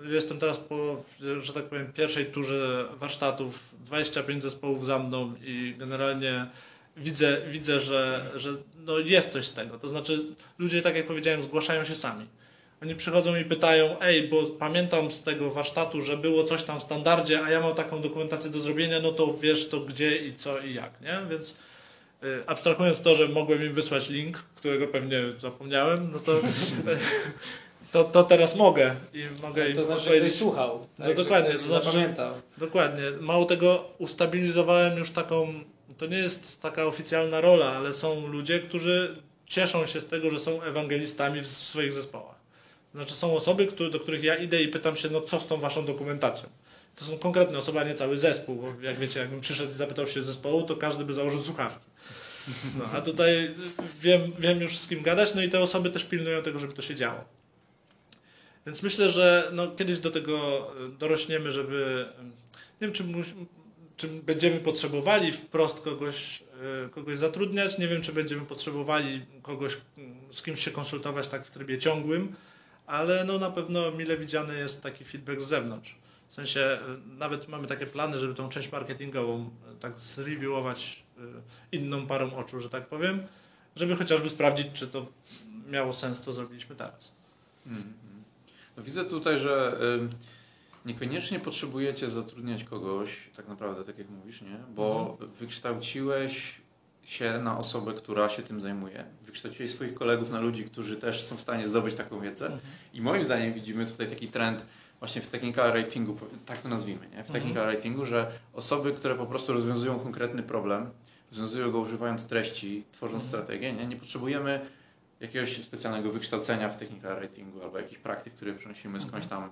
y, Jestem teraz po, że tak powiem, pierwszej turze warsztatów, 25 zespołów za mną i generalnie widzę, widzę że, że no jest coś z tego. To znaczy, ludzie, tak jak powiedziałem, zgłaszają się sami. Oni przychodzą i pytają, ej, bo pamiętam z tego warsztatu, że było coś tam w standardzie, a ja mam taką dokumentację do zrobienia, no to wiesz to gdzie i co i jak, nie? Więc abstrahując to, że mogłem im wysłać link, którego pewnie zapomniałem, no to, to, to teraz mogę i mogę im To znaczy, że powiedzieć- słuchał. No tak, że dokładnie, to znaczy, zapamiętał. Dokładnie. Mało tego, ustabilizowałem już taką, to nie jest taka oficjalna rola, ale są ludzie, którzy cieszą się z tego, że są ewangelistami w swoich zespołach. Znaczy są osoby, do których ja idę i pytam się, no co z tą waszą dokumentacją? To są konkretne osoby, a nie cały zespół, bo jak wiecie, jakbym przyszedł i zapytał się zespołu, to każdy by założył słuchawki. No, a tutaj wiem, wiem już z kim gadać, no i te osoby też pilnują tego, żeby to się działo. Więc myślę, że no, kiedyś do tego e, dorośniemy, żeby. Nie wiem, czy, czy będziemy potrzebowali wprost kogoś, e, kogoś zatrudniać. Nie wiem, czy będziemy potrzebowali kogoś, m, z kimś się konsultować tak w trybie ciągłym, ale no, na pewno mile widziany jest taki feedback z zewnątrz. W sensie e, nawet mamy takie plany, żeby tą część marketingową e, tak zreviewować e, inną parą oczu, że tak powiem, żeby chociażby sprawdzić, czy to miało sens, co zrobiliśmy teraz. Mhm. No widzę tutaj, że niekoniecznie potrzebujecie zatrudniać kogoś, tak naprawdę, tak jak mówisz, nie? Bo wykształciłeś się na osobę, która się tym zajmuje. Wykształciłeś swoich kolegów na ludzi, którzy też są w stanie zdobyć taką wiedzę. I moim zdaniem widzimy tutaj taki trend właśnie w technical writingu, tak to nazwijmy, nie? W technical writingu, że osoby, które po prostu rozwiązują konkretny problem, związują go używając treści, tworząc strategię, nie? nie potrzebujemy jakiegoś specjalnego wykształcenia w technical writingu albo jakichś praktyk, które przenosimy skądś tam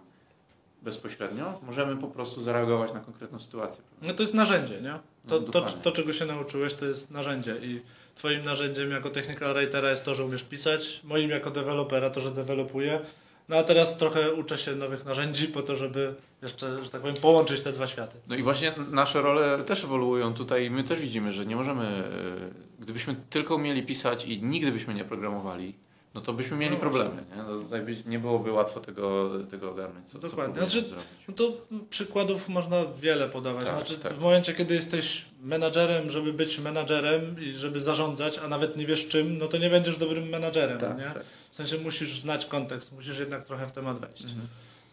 bezpośrednio. Możemy po prostu zareagować na konkretną sytuację. No to jest narzędzie, nie? To, No, to, to, czego się nauczyłeś, to jest narzędzie i twoim narzędziem jako technical writera jest to, że umiesz pisać, moim jako dewelopera to, że dewelopuję. No a teraz trochę uczę się nowych narzędzi po to, żeby jeszcze, że tak powiem, połączyć te dwa światy. No i właśnie nasze role też ewoluują tutaj. My też widzimy, że nie możemy, e, gdybyśmy tylko umieli pisać i nigdy byśmy nie programowali, no to byśmy mieli No problemy. Nie? No, nie byłoby łatwo tego, tego ogarnąć. Co, Dokładnie. Co Znaczy. No to przykładów można wiele podawać. Tak, znaczy, tak. w momencie, kiedy jesteś menadżerem, żeby być menadżerem i żeby zarządzać, a nawet nie wiesz czym, no to nie będziesz dobrym menadżerem, Tak, nie? tak. W sensie musisz znać kontekst, musisz jednak trochę w temat wejść. Mhm.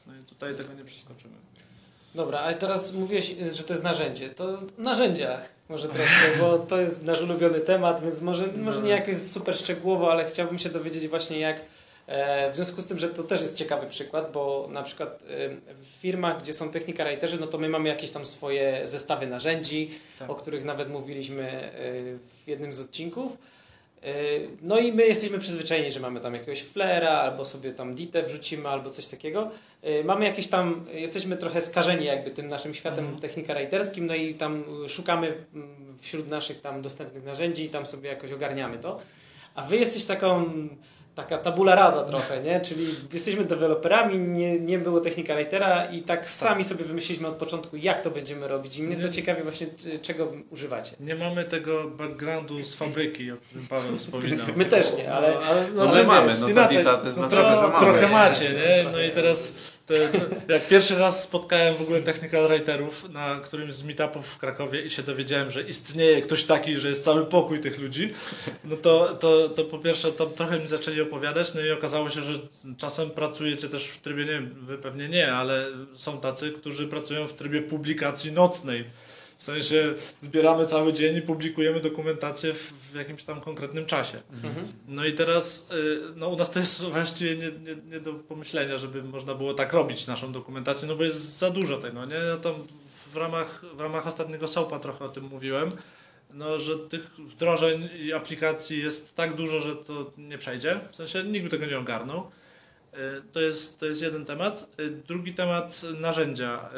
No i tutaj tego nie przeskoczymy. Dobra, ale teraz mówiłeś, że to jest narzędzie. To narzędziach może troszkę, bo to jest nasz ulubiony temat, więc może, może nie jakoś super szczegółowo, ale chciałbym się dowiedzieć właśnie jak e, w związku z tym, że to też jest ciekawy przykład, bo na przykład e, w firmach, gdzie są technika writerzy, no to my mamy jakieś tam swoje zestawy narzędzi, Tak. o których nawet mówiliśmy e, w jednym z odcinków. E, No i my jesteśmy przyzwyczajeni, że mamy tam jakiegoś flera, albo sobie tam ditę wrzucimy, albo coś takiego. E, Mamy jakieś tam, jesteśmy trochę skażeni jakby tym naszym światem Mhm. technika writerskim, no i tam y, szukamy mm, wśród naszych tam dostępnych narzędzi i tam sobie jakoś ogarniamy to. A wy jesteś taką, taka tabula rasa trochę, nie? Czyli jesteśmy deweloperami, nie, nie było technika writera i tak sami sobie wymyśliliśmy od początku, jak to będziemy robić i mnie to Nie. ciekawi właśnie, czego używacie. Nie mamy tego backgroundu z fabryki, o którym Paweł wspominał. My też nie, ale... No, ale, No, my mamy, no to inaczej, Dita to jest no, znaczone, trochę, że mamy. trochę macie, nie? No i teraz te, te, jak pierwszy raz spotkałem w ogóle technical writerów na którymś z meetupów w Krakowie i się dowiedziałem, że istnieje ktoś taki, że jest cały pokój tych ludzi, no to, to, to po pierwsze tam trochę mi zaczęli opowiadać, no i okazało się, że czasem pracujecie też w trybie, nie wiem, wy pewnie nie, ale są tacy, którzy pracują w trybie publikacji nocnej. W sensie zbieramy cały dzień i publikujemy dokumentację w, w jakimś tam konkretnym czasie. Mhm. No i teraz, y, no u nas to jest właściwie nie, nie, nie do pomyślenia, żeby można było tak robić naszą dokumentację, no bo jest za dużo tego, nie? No to w ramach, w ramach ostatniego soapa trochę o tym mówiłem, no, że tych wdrożeń i aplikacji jest tak dużo, że to nie przejdzie, w sensie nikt by tego nie ogarnął. Y, To jest, to jest jeden temat. Y, Drugi temat, narzędzia.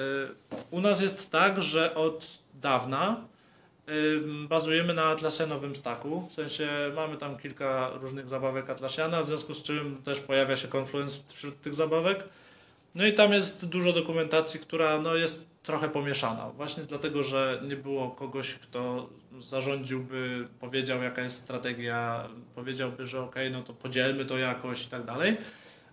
U nas jest tak, że od dawna Bazujemy na Atlassianowym stacku, w sensie mamy tam kilka różnych zabawek Atlassiana, w związku z czym też pojawia się Confluence wśród tych zabawek. No i tam jest dużo dokumentacji, która no, jest trochę pomieszana. Właśnie dlatego, że nie było kogoś, kto zarządziłby, powiedział jaka jest strategia, powiedziałby, że ok, no to podzielmy to jakoś i tak dalej.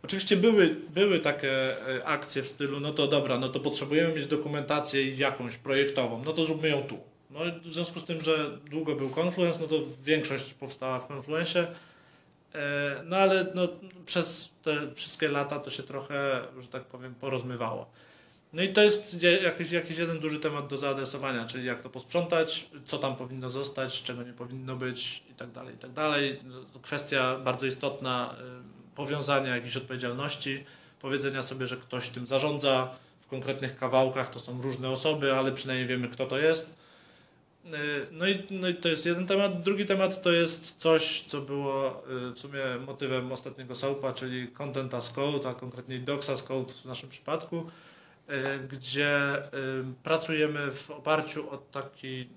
Oczywiście były, były takie e, akcje w stylu, no to dobra, no to potrzebujemy mieć dokumentację jakąś projektową, no to zróbmy ją tu. No w związku z tym, że długo był Confluence, no to większość powstała w Confluencie. E, No ale no, przez te wszystkie lata to się trochę, że tak powiem, porozmywało. No i to jest je- jakiś, jakiś jeden duży temat do zaadresowania, czyli jak to posprzątać, co tam powinno zostać, czego nie powinno być i tak dalej, i tak dalej. No, Kwestia bardzo istotna powiązania jakiejś odpowiedzialności, powiedzenia sobie, że ktoś tym zarządza w konkretnych kawałkach, to są różne osoby, ale przynajmniej wiemy, kto to jest. Y, No i, no i to jest jeden temat. Drugi temat to jest coś, co było y, w sumie motywem ostatniego soapa, czyli Content as Code, a konkretniej Docs as Code w naszym przypadku, y, gdzie pracujemy w oparciu o taki,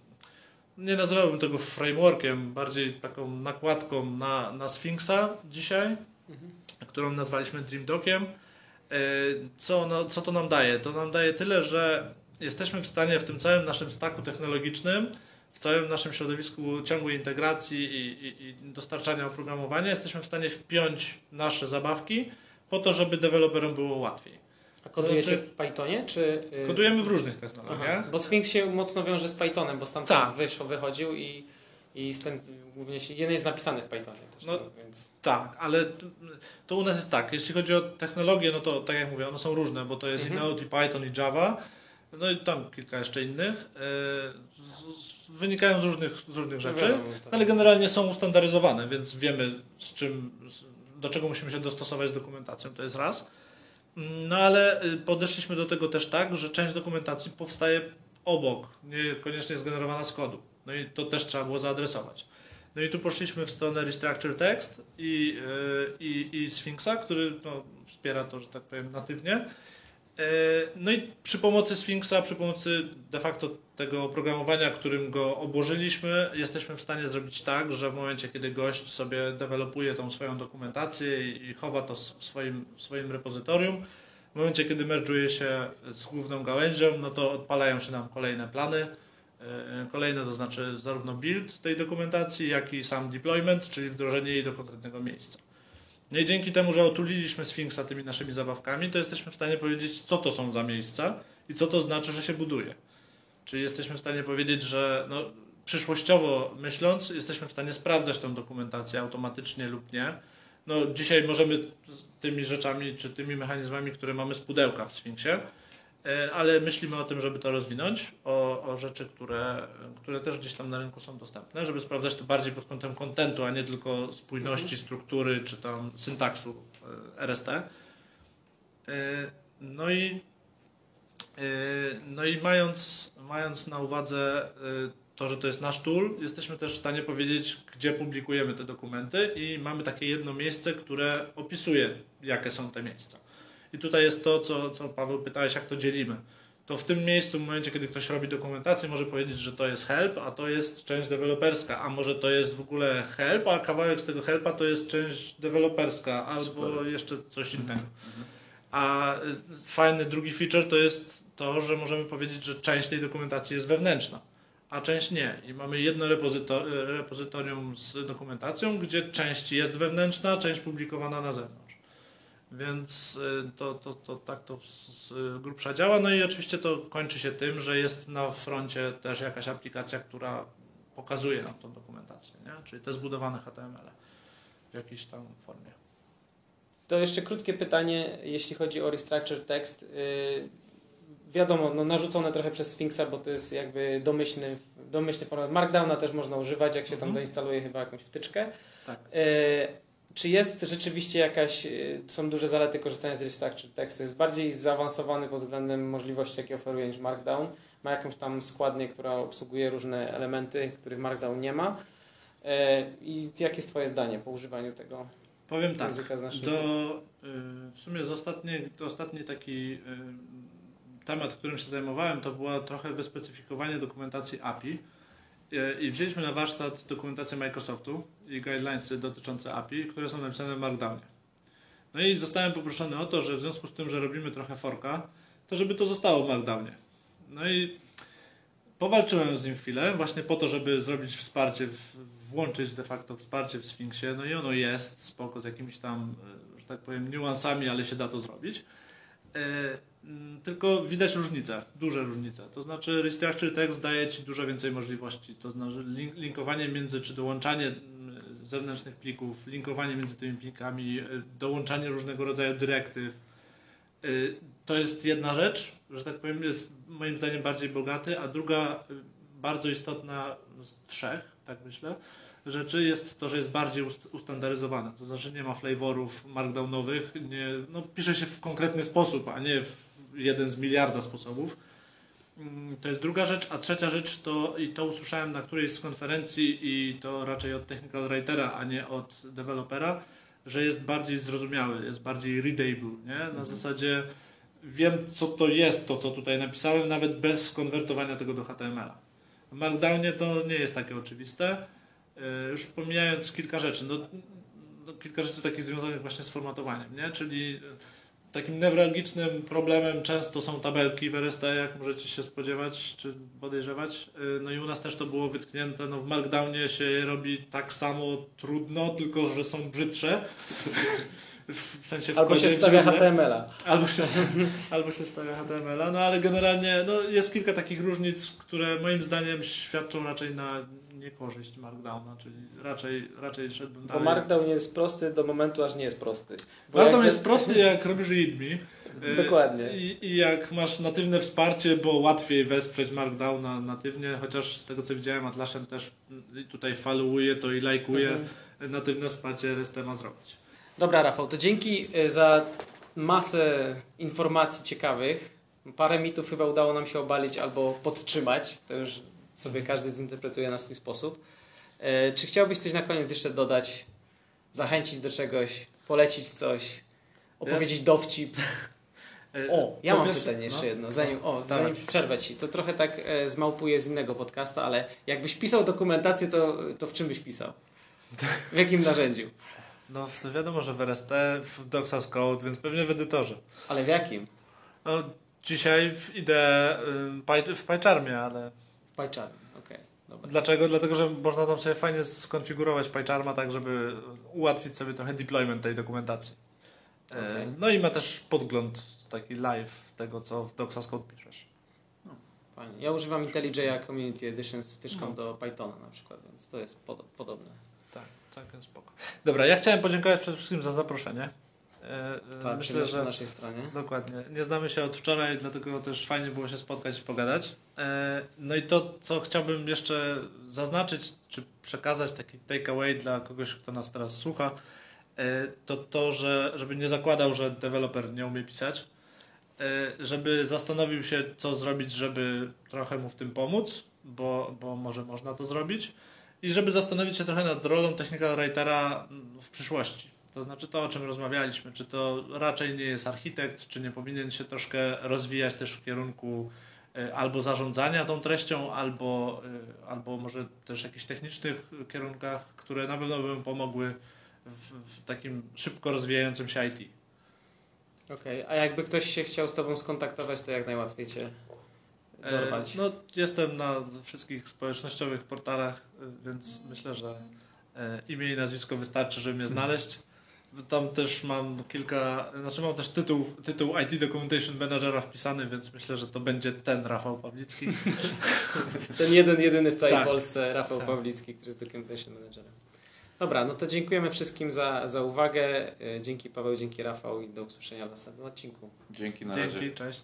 nie nazywałbym tego frameworkiem, bardziej taką nakładką na, na Sphinxa dzisiaj, którą nazwaliśmy Dream Dockiem. Y, Co, ono, co to nam daje? To nam daje tyle, że jesteśmy w stanie w tym całym naszym staku technologicznym, w całym naszym środowisku ciągłej integracji i, i, i dostarczania oprogramowania, jesteśmy w stanie wpiąć nasze zabawki po to, żeby deweloperom było łatwiej. A kodujecie Znaczy- w Pythonie, czy... y, Kodujemy w różnych Aha, technologiach. bo Sphinx się mocno wiąże z Pythonem, bo stamtąd Tak. wyszło, wychodził i, i stąd głównie się, jeden jest napisany w Pythonie też, No, no, więc... Tak, ale to u nas jest tak. Jeśli chodzi o technologię, no to tak jak mówię, one są różne, bo to jest Mhm. i Node, i Python, i Java. No i tam kilka jeszcze innych. e, Wynikają z różnych, z różnych rzeczy. wiadomo, to Ale jest- generalnie są ustandaryzowane, więc wiemy z czym, do czego musimy się dostosować z dokumentacją, to jest raz. No ale y, podeszliśmy do tego też tak, że część dokumentacji powstaje obok, niekoniecznie zgenerowana z kodu. No i to też trzeba było zaadresować. No i tu poszliśmy w stronę Restructure Text i, e, i, i Sphinxa, który no, wspiera to, że tak powiem, natywnie. E, No i przy pomocy Sphinxa, przy pomocy de facto tego oprogramowania, którym go obłożyliśmy, jesteśmy w stanie zrobić tak, że w momencie, kiedy gość sobie dewelopuje tą swoją dokumentację i chowa to w swoim, w swoim repozytorium, w momencie, kiedy merge'uje się z główną gałęzią, no to odpalają się nam kolejne plany. E, Kolejne to znaczy zarówno build tej dokumentacji, jak i sam deployment, czyli wdrożenie jej do konkretnego miejsca. No i dzięki temu, że otuliliśmy Sphinxa tymi naszymi zabawkami, to jesteśmy w stanie powiedzieć, co to są za miejsca i co to znaczy, że się buduje. Czyli jesteśmy w stanie powiedzieć, że no, przyszłościowo myśląc, jesteśmy w stanie sprawdzać tę dokumentację automatycznie lub nie. No, dzisiaj możemy tymi rzeczami, czy tymi mechanizmami, które mamy z pudełka w Sphinxie, e, ale myślimy o tym, żeby to rozwinąć, o, o rzeczy, które, które też gdzieś tam na rynku są dostępne, żeby sprawdzać to bardziej pod kątem kontentu, a nie tylko spójności, struktury, czy tam syntaksu e, RST. E, No i, e, no i mając, mając na uwadze e, to, że to jest nasz tool, jesteśmy też w stanie powiedzieć, gdzie publikujemy te dokumenty i mamy takie jedno miejsce, które opisuje, jakie są te miejsca. I tutaj jest to, co, co Paweł pytałeś, jak to dzielimy. To w tym miejscu, w momencie, kiedy ktoś robi dokumentację, może powiedzieć, że to jest help, a to jest część deweloperska, a może to jest w ogóle help, a kawałek z tego helpa to jest część deweloperska, albo Super. jeszcze coś innego. A y, fajny drugi feature to jest to, że możemy powiedzieć, że część tej dokumentacji jest wewnętrzna, a część nie. I mamy jedno repozyto- repozytorium z dokumentacją, gdzie część jest wewnętrzna, część publikowana na zewnątrz. Więc y, to, to, to tak to z grubsza działa. No i oczywiście to kończy się tym, że jest na froncie też jakaś aplikacja, która pokazuje nam tą dokumentację, nie? czyli te zbudowane HTML w jakiejś tam formie. To jeszcze krótkie pytanie, jeśli chodzi o restructure text. Yy, wiadomo, no narzucone trochę przez Sphinxa, bo to jest jakby domyślny, domyślny format. Markdowna też można używać, jak się tam Mhm. doinstaluje chyba jakąś wtyczkę. Tak. Czy jest rzeczywiście jakaś, yy, są duże zalety korzystania z restructure text? To jest bardziej zaawansowany pod względem możliwości, jakie oferuje niż Markdown. Ma jakąś tam składnię, która obsługuje różne elementy, których Markdown nie ma. Yy, I jakie jest Twoje zdanie po używaniu tego Powiem tak, języka znacznika? do, y, w sumie z ostatni, to ostatni taki y, temat, którym się zajmowałem, to była trochę wyspecyfikowanie dokumentacji API Y, i wzięliśmy na warsztat dokumentację Microsoftu i guidelinesy dotyczące API, które są napisane w Markdownie. No i zostałem poproszony o to, że w związku z tym, że robimy trochę forka, to żeby to zostało w Markdownie. No i powalczyłem z nim chwilę, właśnie po to, żeby zrobić wsparcie, włączyć de facto wsparcie w Sphinxie. No i ono jest spoko z jakimiś tam, e, że tak powiem, niuansami, ale się da to zrobić. E, Tylko widać różnice, duże różnice. To znaczy Restructure Text daje Ci dużo więcej możliwości. To znaczy link, linkowanie między, czy dołączanie zewnętrznych plików, linkowanie między tymi plikami, e, dołączanie różnego rodzaju dyrektyw. E, To jest jedna rzecz, że tak powiem, jest moim zdaniem bardziej bogaty, a druga y, bardzo istotna z trzech, tak myślę, rzeczy jest to, że jest bardziej ust- ustandaryzowane. To znaczy nie ma flavorów markdownowych, nie, no, pisze się w konkretny sposób, a nie w jeden z miliarda sposobów. Mm, To jest druga rzecz, a trzecia rzecz to, i to usłyszałem na którejś z konferencji i to raczej od technical writera, a nie od dewelopera, że jest bardziej zrozumiały, jest bardziej readable, nie? Na zasadzie wiem, co to jest, to co tutaj napisałem, nawet bez konwertowania tego do HTML-a. W Markdownie to nie jest takie oczywiste. Yy, Już pomijając kilka rzeczy, no, no, kilka rzeczy takich związanych właśnie z formatowaniem, nie? Czyli takim newralgicznym problemem często są tabelki w jak możecie się spodziewać czy podejrzewać. Yy, No i u nas też to było wytknięte. No w Markdownie się robi tak samo trudno, tylko że są brzydsze. W sensie w Albo się wstawia. HTML-a. Albo się, albo się wstawia HTML-a, no ale generalnie no, jest kilka takich różnic, które moim zdaniem świadczą raczej na niekorzyść Markdowna, czyli raczej, raczej szedłbym Bo dalej. Markdown jest prosty do momentu, aż nie jest prosty. Bo Markdown jest prosty jak robisz readme. Dokładnie. I, I jak masz natywne wsparcie, bo łatwiej wesprzeć Markdowna natywnie, chociaż z tego co widziałem Atlassian też tutaj followuje to i lajkuje, Mhm. natywne wsparcie RST ma zrobić. Dobra, Rafał, to dzięki y, za masę informacji ciekawych. Parę mitów chyba udało nam się obalić albo podtrzymać. To już sobie każdy zinterpretuje na swój sposób. E, Czy chciałbyś coś na koniec jeszcze dodać, zachęcić do czegoś, polecić coś, opowiedzieć dowcip? E, O, ja mam pytanie jeszcze no. jedno, zanim, o, Dawaj. zanim przerwę Ci. To trochę tak e, zmałpuję z innego podcasta, ale jakbyś pisał dokumentację, to, to w czym byś pisał? W jakim narzędziu? No wiadomo, że w RST, w Doxas Code, więc pewnie w edytorze. Ale w jakim? No, dzisiaj w idę Py- w PyCharmie, ale W PyCharm, okej, dobra. dlaczego? Dlatego, że można tam sobie fajnie skonfigurować PyCharma tak, żeby ułatwić sobie trochę deployment tej dokumentacji. E, Okej. No i ma też podgląd taki live tego, co w Doxas Code piszesz. Fajnie. Ja używam IntelliJ'a Community Edition z wtyczką No. do Pythona na przykład, więc to jest pod, podobne. Całkiem spoko. Dobra, ja chciałem podziękować przede wszystkim za zaproszenie. E, e, Tak, Myślę, że po naszej stronie. Dokładnie. Nie znamy się od wczoraj, dlatego też fajnie było się spotkać i pogadać. E, No i to, co chciałbym jeszcze zaznaczyć, czy przekazać taki takeaway dla kogoś, kto nas teraz słucha, to to, że żeby nie zakładał, że deweloper nie umie pisać, żeby zastanowił się, co zrobić, żeby trochę mu w tym pomóc, bo, bo może można to zrobić. I żeby zastanowić się trochę nad rolą technical writera w przyszłości. To znaczy to, o czym rozmawialiśmy, czy to raczej nie jest architekt, czy nie powinien się troszkę rozwijać też w kierunku e, albo zarządzania tą treścią, albo, e, albo może też jakichś technicznych kierunkach, które na pewno by pomogły w, w takim szybko rozwijającym się IT. Okej, a jakby ktoś się chciał z Tobą skontaktować, to jak najłatwiej Cię dorwać? No, jestem na wszystkich społecznościowych portalach, e, więc myślę, że e, imię i nazwisko wystarczy, żeby mnie znaleźć. Tam też mam kilka, znaczy mam też tytuł, tytuł IT Documentation Managera wpisany, więc myślę, że to będzie ten Rafał Pawlicki. Ten jeden, jedyny w całej Tak. Polsce, Rafał Tak. Pawlicki, który jest Documentation Managerem. Dobra, no to dziękujemy wszystkim za, za uwagę. E, Dzięki Paweł, dzięki Rafał i do usłyszenia w następnym odcinku. Dzięki na razie. Dzięki, cześć.